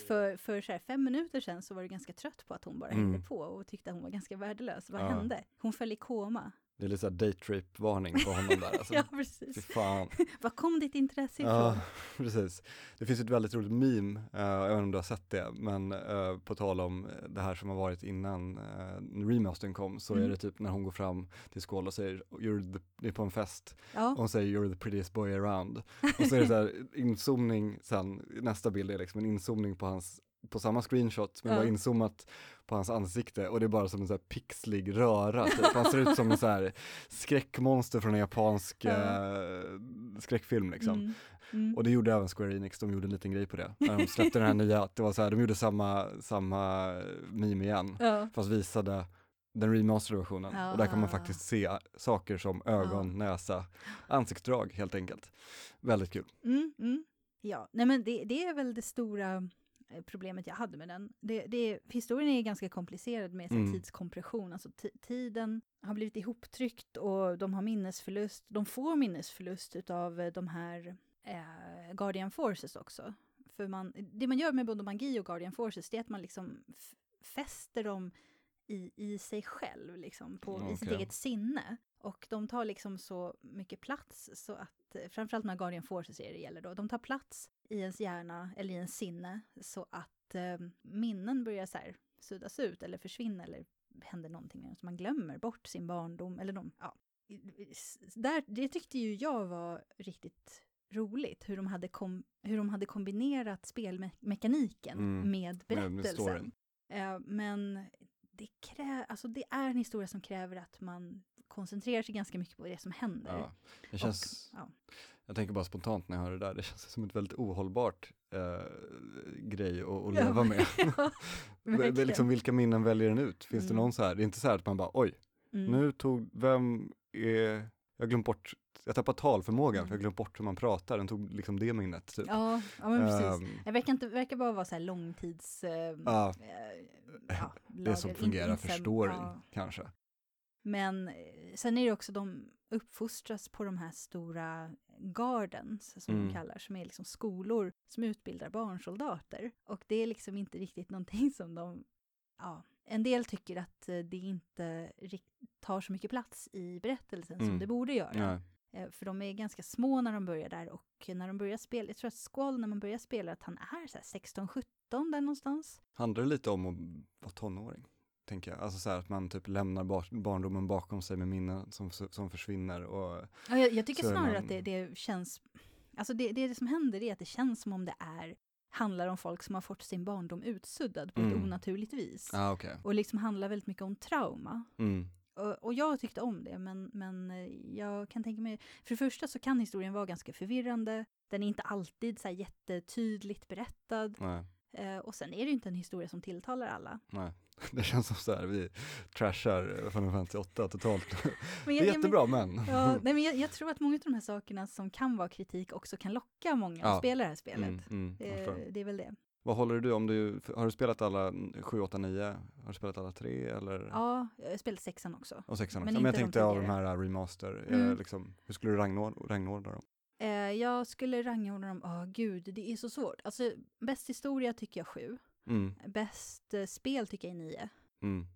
för, för så fem minuter sedan så var du ganska trött på att hon bara Mm. hängde på och tyckte att hon var ganska värdelös. Vad Ja. hände? Hon föll i koma. Det är lite såhär daytrip-varning på honom där. Alltså. ja, Fy precis. fan. Var kom ditt intresse ifrån? Ja, precis. Det finns ett väldigt roligt meme, uh, jag vet inte om du har sett det, men eh, på tal om eh, det här som har varit innan uh, remastern kom, så Mm. är det typ när hon går fram till Skål och säger, you're the, det är på en fest, och Ja, hon säger you're the prettiest boy around. Och så är det så här inzoomning sen, nästa bild är liksom en inzoomning på hans på samma screenshot men Ja. bara inzoomat på hans ansikte och det är bara som en så här pixlig röra. Typ. Han ser ut som en så här skräckmonster från en japansk Ja. eh, skräckfilm liksom. Mm. Mm. Och det gjorde även Square Enix, de gjorde en liten grej på det. När de släppte den här nya, det var så här, de gjorde samma, samma meme igen, Ja. fast visade den remasterade versionen. Och där kan man faktiskt se saker som ögon, näsa, ansiktsdrag helt enkelt. Väldigt kul. Mm, mm. Ja, nej men det, det är väl det stora problemet jag hade med den. Det, det, historien är ganska komplicerad med sin Mm. tidskompression. Alltså ti- tiden har blivit ihoptryckt och de har minnesförlust. De får minnesförlust utav eh, de här eh, Guardian Forces också. För man, det man gör med både magi och Guardian Forces det är att man liksom fäster dem i, i sig själv, liksom, på, i sitt eget sinne. Och de tar liksom så mycket plats så att, eh, framförallt när Guardian Forces är det gäller då, de tar plats i ens hjärna eller i ens sinne så att eh, minnen börjar så här suddas ut eller försvinna eller händer någonting med en, så man glömmer bort sin barndom eller de, ja. Där, det tyckte ju jag var riktigt roligt, hur de hade, kom, hur de hade kombinerat spelmekaniken Mm. med Med- med berättelsen. Eh, men det, krä, alltså det är en historia som kräver att man koncentrerar sig ganska mycket på det som händer. Ja, det känns, ja. Jag tänker bara spontant när jag hör det där, det känns som ett väldigt ohållbart eh, grej att, att Ja, leva med. ja, Det liksom, vilka minnen väljer den ut? Finns det Mm. någon så här, det är inte så här att man bara oj, Mm. nu tog, vem är, jag glömt bort, jag tappar talförmågan Mm. för jag har glömt bort hur man pratar, den tog liksom det minnet typ. Ja, ja men precis. Det verkar, inte, verkar bara vara så här långtids... Ja. eh, ja, det som fungerar in- för storyn ja. kanske. Men eh, sen är det också, de uppfostras på de här stora gardens, som Mm. de kallar, som är liksom skolor som utbildar barnsoldater. Och det är liksom inte riktigt någonting som de, ja, en del tycker att eh, det inte tar så mycket plats i berättelsen som Mm. det borde göra. Nej. Eh, För de är ganska små när de börjar där och när de börjar spela, jag tror att Squall när man börjar spela att han är så här 16-17 där någonstans. Handlar det lite om att vara tonåring? Tänker jag. Alltså så här att man typ lämnar bar barndomen bakom sig med minnen som, som försvinner och Ja, jag, jag tycker snarare man- att det, det känns, alltså det, det som händer är att det känns som om det är, handlar om folk som har fått sin barndom utsuddad på ett Mm. onaturligt vis. ah, okej. Och liksom handlar väldigt mycket om trauma. Mm. Och, och jag tyckte om det, men, men jag kan tänka mig... För det första så kan historien vara ganska förvirrande. Den är inte alltid så här jättetydligt berättad. Nej, Eh, och sen är det ju inte en historia som tilltalar alla. nej. Det känns som så här, vi trashar Final Fantasy 8 totalt. Men Det är jag- jag- jättebra men. Ja, nej, men jag, jag tror att många av de här sakerna som kan vara kritik också kan locka många Ja. att spela det här spelet. Mm, mm, jag förstår. Eh, det är väl det. Vad håller du om du, har du spelat alla 7, 8, 9? Har du spelat alla tre eller? Ja, jag spelat sexan också. Och sexan men också? Men jag inte de tänkte av de här remaster, är Mm. det liksom, hur skulle du rangord- rangordna dem? Eh, jag skulle rangordna dem, åh gud, det är så svårt. Alltså, bäst historia tycker jag sju. Mm, Bäst eh, spel tycker jag är nio. mm,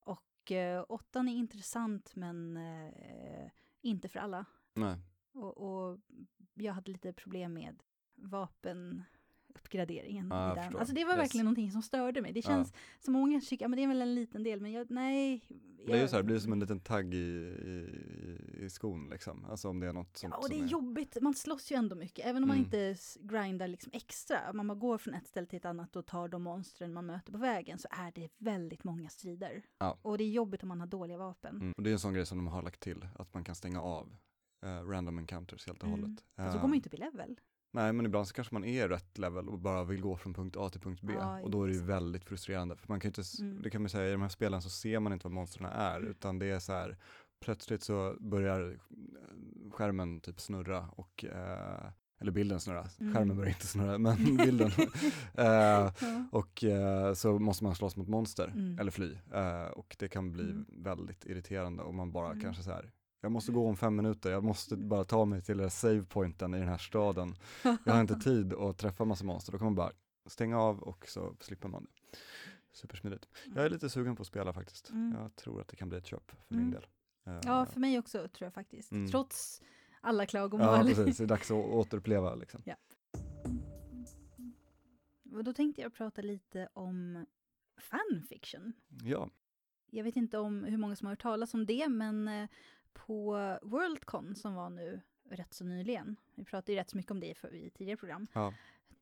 Och eh, åttan är intressant, men eh, inte för alla. nej, Och, och jag hade lite problem med vapenuppgraderingen. Ja, jag i den. Alltså det var Yes. verkligen någonting som störde mig. Det känns som många tycker, ja men det är väl en liten del, men jag, nej. det är ju jag- så här, det blir som en liten tagg i, i, i skon liksom, alltså om det är något sånt Ja, och det som är jobbigt. Man slåss ju ändå mycket, även om man Mm. inte s- grindar liksom extra. Man bara går från ett ställe till ett annat och tar de monstren man möter på vägen, så är det väldigt många strider. Ja. Och det är jobbigt om man har dåliga vapen. Mm. Och det är en sån grej som de har lagt till, att man kan stänga av eh, random encounters helt och Mm. hållet. Och så Eh, går man ju inte upp i level. Nej, men ibland så kanske man är rätt level och bara vill gå från punkt A till punkt B. Ja, och då är det ju väldigt frustrerande. För man kan ju inte, Mm. det kan man säga, i de här spelen så ser man inte vad monstren är, utan det är så här, plötsligt så börjar eh, skärmen typ snurra och eh, eller bilden snurra, Mm. skärmen börjar inte snurra, men bilden. eh, och eh, så måste man slåss mot monster, Mm. eller fly. Eh, och det kan bli Mm. väldigt irriterande om man bara Mm. kanske så här, jag måste gå om fem minuter, jag måste bara ta mig till den savepointen i den här staden. Jag har inte tid att träffa massa monster, då kan man bara stänga av och så slipper man det. Supersmidigt. Jag är lite sugen på att spela faktiskt. Mm. Jag tror att det kan bli ett köp för Mm. min del. Eh, ja, för mig också tror jag faktiskt. Mm. Trots alla ja, klagomål. precis. Det är dags att återuppleva liksom. Och då tänkte jag prata lite om fanfiction. Ja, Jag vet inte om hur många som har hört talas om det, men eh, på Worldcon som var nu rätt så nyligen, vi pratade ju rätt så mycket om det för, i tidigare program, ja.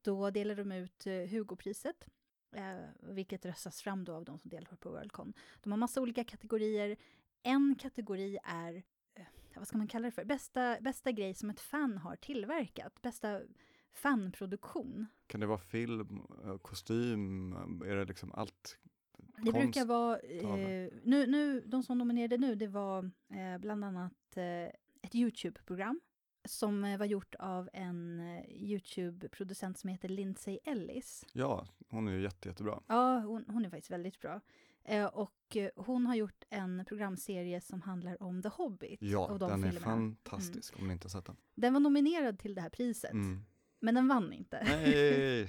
då delade de ut eh, Hugo-priset, eh, vilket röstas fram då av de som deltar på Worldcon. De har massa olika kategorier. En kategori är, eh, vad ska man kalla det för, bästa, bästa grej som ett fan har tillverkat, bästa fanproduktion. Kan det vara film, eh, kostym, är det liksom allt? Det Konst brukar vara, eh, nu, nu, de som nominerade nu, det var eh, bland annat eh, ett YouTube-program som eh, var gjort av en eh, YouTube-producent som heter Lindsay Ellis. Ja, hon är ju jätte, jättebra. Ja, hon, hon är faktiskt väldigt bra. Eh, och eh, hon har gjort en programserie som handlar om The Hobbit. Ja, och de den är filmerna. fantastisk om ni inte har sett den. Den var nominerad till det här priset, Mm. men den vann inte. Nej!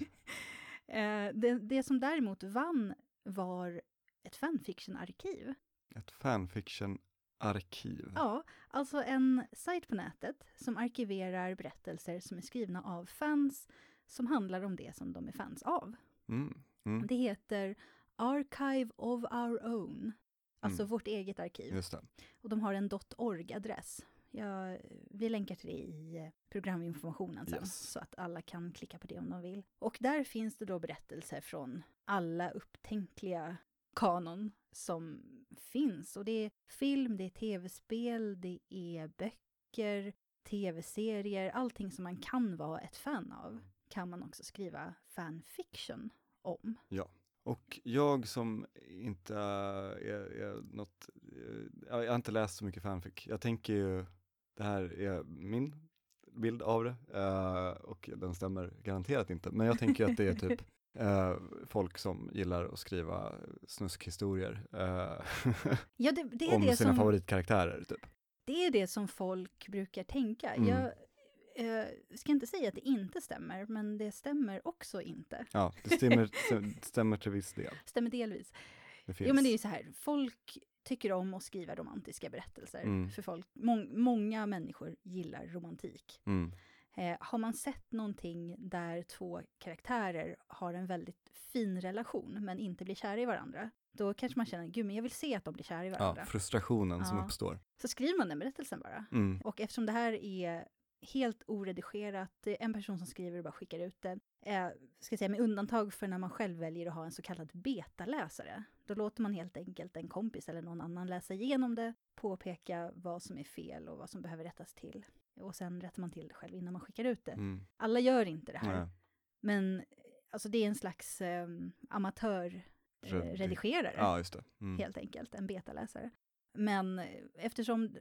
eh, det, det som däremot vann var ett fanfiction-arkiv. Ett fanfiction-arkiv. Ja, alltså en sajt på nätet som arkiverar berättelser som är skrivna av fans som handlar om det som de är fans av. Mm. Mm. Det heter Archive of Our Own, alltså Mm. vårt eget arkiv. Just det. Och de har en .org-adress. Jag, vi länkar till det i programinformationen sen, Yes. så att alla kan klicka på det om de vill. Och där finns det då berättelser från alla upptänkliga kanon som finns. Och det är film, det är tv-spel, det är böcker, tv-serier, allting som man kan vara ett fan av kan man också skriva fanfiction om. Och jag som inte är, är något, eh, jag har inte läst så mycket fanfic. Jag tänker ju, det här är min bild av det eh, och den stämmer garanterat inte. Men jag tänker att det är typ eh, folk som gillar att skriva snuskhistorier eh, Ja, det, det är om det sina som... favoritkaraktärer. Typ. Det är det som folk brukar tänka. Mm. Jag eh, ska inte säga att det inte stämmer, men det stämmer också inte. Ja, det stämmer, stämmer till viss del. Stämmer delvis. Det. Jo, men det är ju så här, folk tycker om att skriva romantiska berättelser. Mm. För folk, mång, många människor gillar romantik. Mm. Eh, har man sett någonting där två karaktärer har en väldigt fin relation, men inte blir kära i varandra, då kanske man känner, gud, men jag vill se att de blir kära i varandra. Ja, frustrationen som Ja. uppstår. Så skriver man den berättelsen bara. Mm. Och eftersom det här är helt oredigerat, en person som skriver och bara skickar ut det, eh, ska säga med undantag för när man själv väljer att ha en så kallad betaläsare. Då låter man helt enkelt en kompis eller någon annan läsa igenom det, påpeka vad som är fel och vad som behöver rättas till. Och sen rättar man till det själv innan man skickar ut det. Mm. Alla gör inte det här, Nej. men eh, alltså det är en slags eh, amatör eh, Redi- redigerare Ja. Mm. helt enkelt, en betaläsare. Men eh, eftersom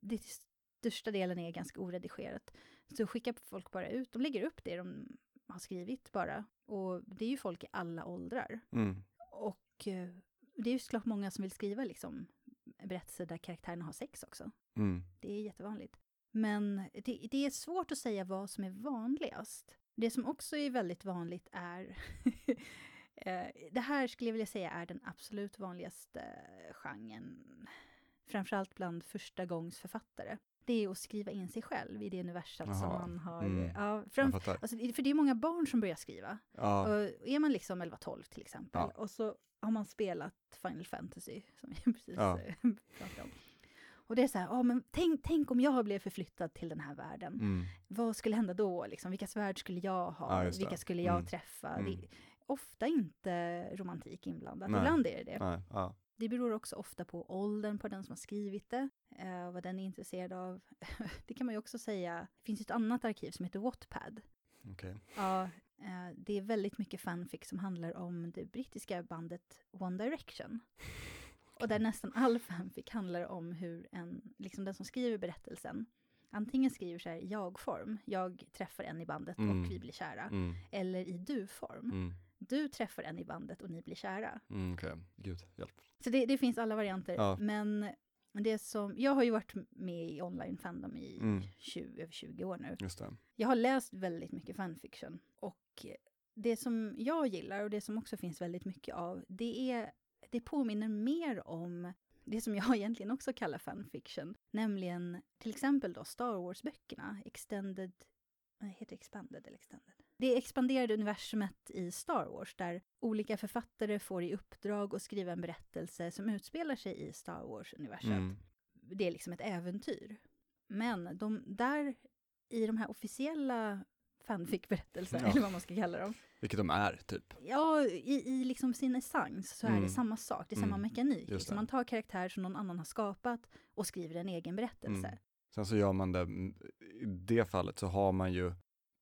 det till största delen är ganska oredigerat så skickar folk bara ut, de lägger upp det de har skrivit bara. Och det är ju folk i alla åldrar. Mm. Och eh, det är ju såklart många som vill skriva liksom berättelser där karaktärerna har sex också. Mm. Det är jättevanligt. Men det, det är svårt att säga vad som är vanligast. Det som också är väldigt vanligt är... eh, det här skulle jag vilja säga är den absolut vanligaste genren. Framförallt bland förstagångsförfattare. Det är att skriva in sig själv i det universum som man har... mm. Ja, fram, alltså, för det är många barn som börjar skriva. Ja, Och är man liksom 11-12 till exempel, Ja. och så har man spelat Final Fantasy, som vi precis Ja. eh, pratade om. Och det är så här, ja men tänk, tänk om jag blev förflyttad till den här världen. mm. Vad skulle hända då? Liksom? Vilka svärd skulle jag ha? Ja. Vilka skulle jag Mm. träffa? Mm. Det är ofta inte romantik inblandat. Nej. Ibland är det det. Nej, ja. Det beror också ofta på åldern på den som har skrivit det, eh, vad den är intresserad av. det kan man ju också säga, det finns ett annat arkiv som heter Wattpad. Okej. Ja, eh, det är väldigt mycket fanfic som handlar om det brittiska bandet One Direction. Och där nästan all fanfic handlar om hur en, liksom den som skriver berättelsen, antingen skriver så här jag-form, jag träffar en i bandet Mm. och vi blir kära, Mm. eller i du-form, Mm. du träffar en i bandet och ni blir kära. Mm, Okej, gud, hjälp. Så det, det finns alla varianter, Ja. men det som, jag har ju varit med i online fandom i Mm. 20, över 20 år nu. Just det. Jag har läst väldigt mycket fanfiction och det som jag gillar och det som också finns väldigt mycket av, det är, det påminner mer om det som jag egentligen också kallar fanfiction, nämligen till exempel då Star Wars-böckerna, Extended, heter Expanded eller Extended? Det expanderade universumet i Star Wars där olika författare får i uppdrag att skriva en berättelse som utspelar sig i Star Wars-universumet Mm. det är liksom ett äventyr. Men de där, i de här officiella fanfic-berättelserna, Ja. eller vad man ska kalla dem, Vilket de är, typ. ja, i, i liksom sin essens så är det Mm. samma sak, det är samma Mm. mekanik. Just Liksom det. man tar karaktär som någon annan har skapat och skriver en egen berättelse. Mm. Sen så gör man det, mm, i det fallet så har man ju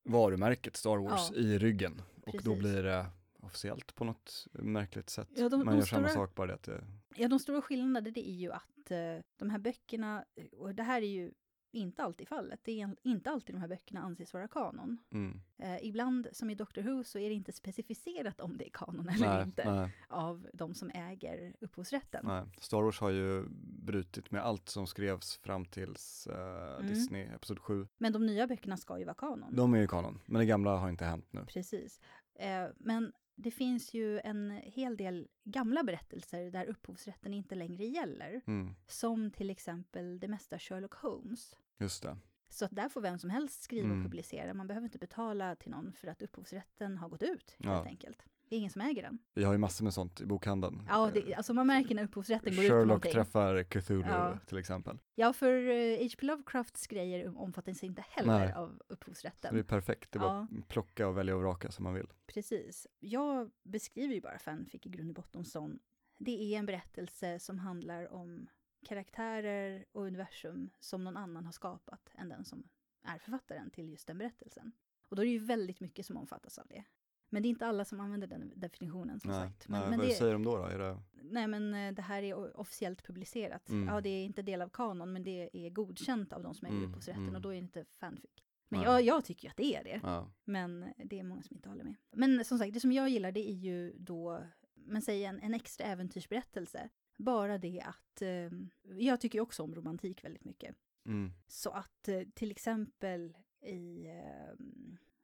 varumärket Star Wars Ja. i ryggen. Och då Precis. blir det officiellt på något märkligt sätt. Ja, de- man de gör samma stora- sak, bara det att det, Ja, de stora skillnaderna det är ju att eh, de här böckerna, och det här är ju inte alltid fallet, det är inte alltid de här böckerna anses vara kanon. mm. Eh, ibland, som i Doctor Who, så är det inte specificerat om det är kanon eller nej, inte. nej, av de som äger upphovsrätten. nej. Star Wars har ju brutit med allt som skrevs fram tills eh, Mm. Disney Episod 7. Men de nya böckerna ska ju vara kanon. De är ju kanon, men det gamla har inte hänt nu. Precis. Eh, men det finns ju en hel del gamla berättelser där upphovsrätten inte längre gäller. Mm. Som till exempel det mesta Sherlock Holmes. Just det. Så att där får vem som helst skriva Mm. och publicera. Man behöver inte betala till någon för att upphovsrätten har gått ut, helt Ja. enkelt. Det är ingen som äger den. Vi har ju massor med sånt i bokhandeln. Ja, det, alltså man märker när upphovsrätten går ut på Sherlock någonting. träffar Cthulhu Ja. till exempel. Ja, för eh, H.P. Lovecrafts grejer omfattas inte heller Nej. av Så det är upphovsrätten. perfekt, det är bara att plocka och välja och vraka som man vill. Precis. Jag beskriver ju bara fanfic i grund och botten som det är en berättelse som handlar om karaktärer och universum som någon annan har skapat än den som är författaren till just den berättelsen. Och då är det ju väldigt mycket som omfattas av det. Men det är inte alla som använder den definitionen som Nej, sagt. Men, nej, men vad det, säger de då? då? Är det... nej men eh, det här är officiellt publicerat. Mm. Ja, det är inte del av kanon men det är godkänt av de som äger Mm, upphovsrätten mm. och då är det inte fanfic. Men jag, jag tycker ju att det är det. Ja. Men det är många som inte håller med. Men som sagt, det som jag gillar det är ju då, men säg en, en extra äventyrsberättelse. Bara det att, eh, jag tycker också om romantik väldigt mycket. Mm. Så att eh, till exempel i eh,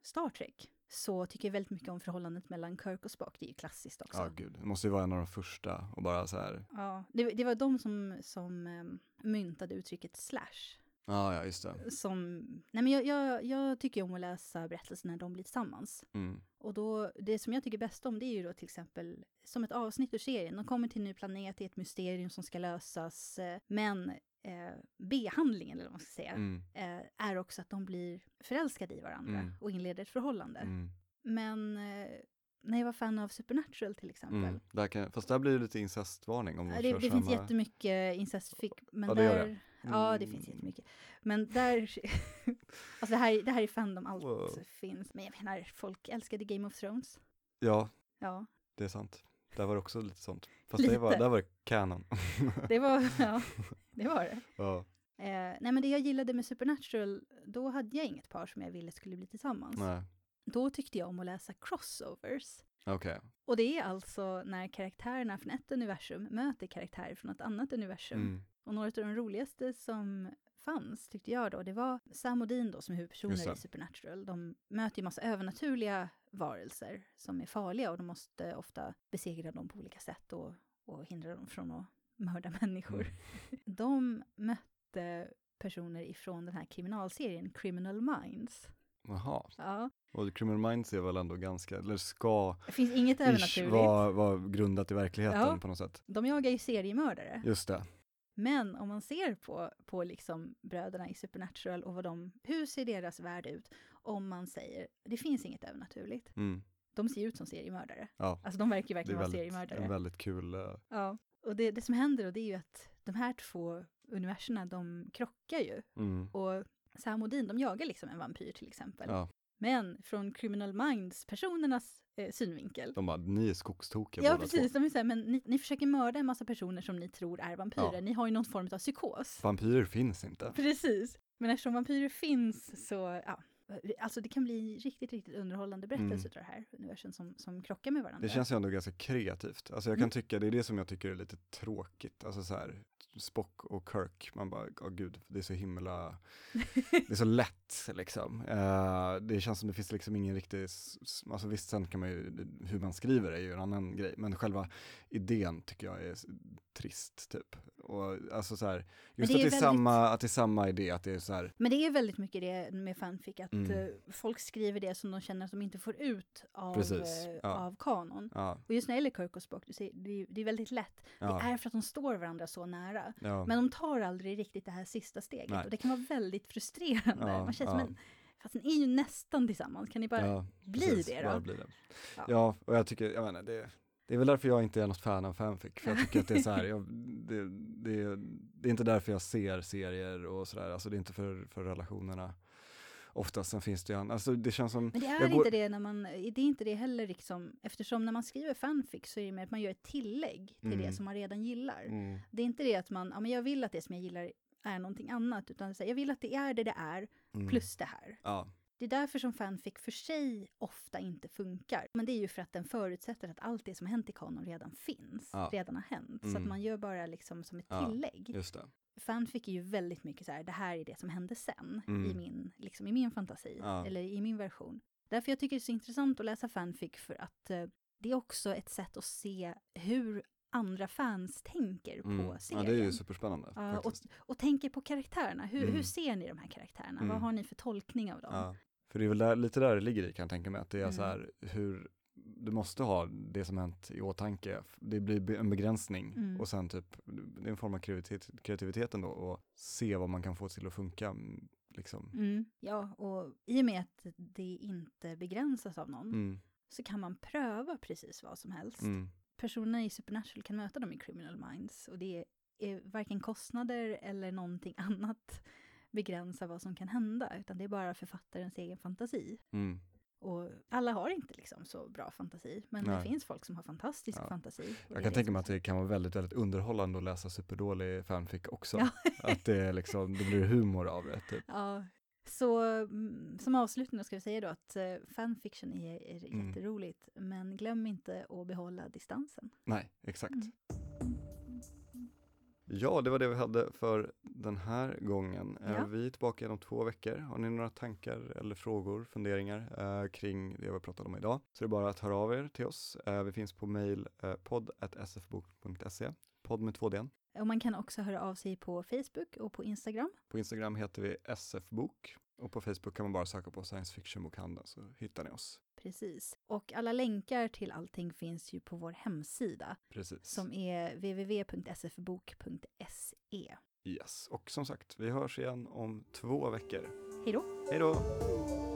Star Trek så tycker jag väldigt mycket om förhållandet mellan Kirk och Spock. Det är ju klassiskt också. ja, gud. Det måste ju vara en av de första och bara så här. Ja, det, det var de som, som eh, myntade uttrycket slash. Ja, ja, just det. Som, nej men jag, jag, jag tycker om att läsa berättelser när de blir tillsammans. Mm. Och då, det som jag tycker bäst om det är ju då till exempel som ett avsnitt ur serien. De kommer till en ny planet, det är ett mysterium som ska lösas. eh, Men eh, B-handlingen, eller vad man ska säga, Mm. eh, är också att de blir förälskade i varandra Mm. och inleder ett förhållande. Mm. Men eh, när jag var fan av Supernatural till exempel. Mm. Där kan, fast där blir det lite incestvarning om Ja, det, det finns jättemycket incestfic, men Ja, där... det. Ja, det finns Mm. jättemycket. Men där... alltså det här, det här är fandom, allt Wow. finns. Men jag menar, folk älskade Game of Thrones. Ja, Ja, det är sant. Där var det också lite sånt. Fast Lite. det var, där var det canon. det var, ja, det var det. ja. Eh, nej men det jag gillade med Supernatural, då hade jag inget par som jag ville skulle bli tillsammans. Nej, Då tyckte jag om att läsa crossovers. Okej. Och det är alltså när karaktärerna från ett universum möter karaktärer från ett annat universum. Mm. Och några av de roligaste som fanns, tyckte jag då, det var Sam och Dean då som är huvudpersoner i Supernatural. De möter ju massa övernaturliga varelser som är farliga och de måste ofta besegra dem på olika sätt och, och hindra dem från att mörda människor. Mm. De mötte personer ifrån den här kriminalserien Criminal Minds. Jaha. Ja, Och Criminal Minds är väl ändå ganska, eller ska det finns inget övernaturligt. vara var grundat i verkligheten Ja. på något sätt. De jagar ju seriemördare. Just det. Men om man ser på, på liksom bröderna i Supernatural och vad de, hur ser deras värld ut? Om man säger, det finns inget övernaturligt. Mm. De ser ut som seriemördare. Ja, Alltså de verkar ju det verkligen vara seriemördare. en väldigt kul, eh, Ja. Och det, det som händer då, det är ju att de här två universerna, de krockar ju. mm. Och Sam Dean, de jagar liksom en vampyr till exempel. ja, Men från Criminal Minds-personernas eh, synvinkel. de bara, ni är skogstokiga Ja, båda precis. två. De är så här, men ni, ni försöker mörda en massa personer som ni tror är vampyrer. Ja. Ni har ju någon form av psykos. Vampyrer finns inte. Precis. Men eftersom vampyrer finns så, ja. Alltså det kan bli riktigt, riktigt underhållande berättelser av det här universum som, som krockar med varandra. Mm. Det känns ju ändå ganska kreativt. Alltså jag Mm. kan tycka, det är det som jag tycker är lite tråkigt. Alltså så här, Spock och Kirk, man bara, åh gud, det är så himla, det är så lätt liksom. Eh, det känns som det finns liksom ingen riktig, alltså visst sen kan man ju, hur man skriver är ju en annan grej, men själva idén tycker jag är trist typ. Och alltså så här, just det att det är, väldigt- samma, att det är samma idé, att det är så här, Men det är väldigt mycket det med fanfic, att Mm. eh, folk skriver det som de känner att de inte får ut av, Precis, eh, ja. av kanon. ja, Och just när det gäller Kirk och Spock, det, är, det är väldigt lätt. Det ja, är för att de står varandra så nära. Ja, Men de tar aldrig riktigt det här sista steget. Nej. Och det kan vara väldigt frustrerande. Ja, Man känner ja. som en, fast ni är ju nästan tillsammans, kan ni bara bli precis, det då? bli det. Ja. Ja. och jag tycker, jag menar, det, det är väl därför jag inte är något fan av fanfic, för jag tycker att det är så här, jag, det, det, det är inte därför jag ser serier och sådär, alltså det är inte för, för relationerna. Oftast sen finns det ju, an- alltså det känns som, Men det är går- inte det när man, det är inte det heller liksom, eftersom när man skriver fanfic så är det mer att man gör ett tillägg till det Mm. som man redan gillar. mm, Det är inte det att man, ja men jag vill att det som jag gillar är någonting annat, utan här, jag vill att det är det det är, mm, plus det här. ja, Det är därför som fanfic för sig ofta inte funkar. Men det är ju för att den förutsätter att allt det som hänt i kanon redan finns, Ja. redan har hänt. Så att Mm. man gör bara liksom som ett Ja. tillägg. det. Fanfic är ju väldigt mycket så här, det här är det som hände sen i, Mm. min, liksom i min fantasi, Ja. eller i min version. Därför jag tycker det är så intressant att läsa fanfic för att eh, det är också ett sätt att se hur andra fans tänker på Mm. Ja, serien. det är ju superspännande. Ja, och, och tänker på karaktärerna. Hur, Mm. hur ser ni de här karaktärerna? Mm. Vad har ni för tolkning av dem? Ja. För det är väl där, lite där det ligger i kan jag tänka mig, att det är Mm. så här hur du måste ha det som hänt i åtanke. Det blir en begränsning Mm. och sen typ, det är en form av kreativitet, kreativiteten då och se vad man kan få till att funka. mm, Liksom. Mm. Ja, och i och med att det inte begränsas av någon Mm. så kan man pröva precis vad som helst. Mm. Personerna i Supernatural kan möta dem i Criminal Minds och det är varken kostnader eller någonting annat begränsar vad som kan hända, utan det är bara författarens egen fantasi. Och alla har inte liksom så bra fantasi, men det Nej. finns folk som har fantastisk Ja. fantasi. det Jag kan det tänka mig är att det kan vara väldigt, väldigt underhållande att läsa superdålig fanfic också. Ja. Att det är liksom, det blir humor av det typ. Ja, så mm, som avslutning ska vi säga då att eh, fanfiction är, är Mm. jätteroligt, men glöm inte att behålla distansen. Nej, exakt. Mm. Ja, det var det vi hade för den här gången. Eh, Ja. Vi är tillbaka igen om två veckor. Har ni några tankar eller frågor, funderingar eh, kring det vi pratat om idag så är det bara att höra av er till oss. Eh, vi finns på mail eh, podd.sfbok.se, podd med två d Och man kan också höra av sig på Facebook och på Instagram. På Instagram heter vi sfbok och på Facebook kan man bara söka på science fiction-bokhandeln så hittar ni oss. Precis. Och alla länkar till allting finns ju på vår hemsida Precis. som är www.sfbok.se. Yes, och som sagt, vi hörs igen om två veckor. Hej då! Hej då!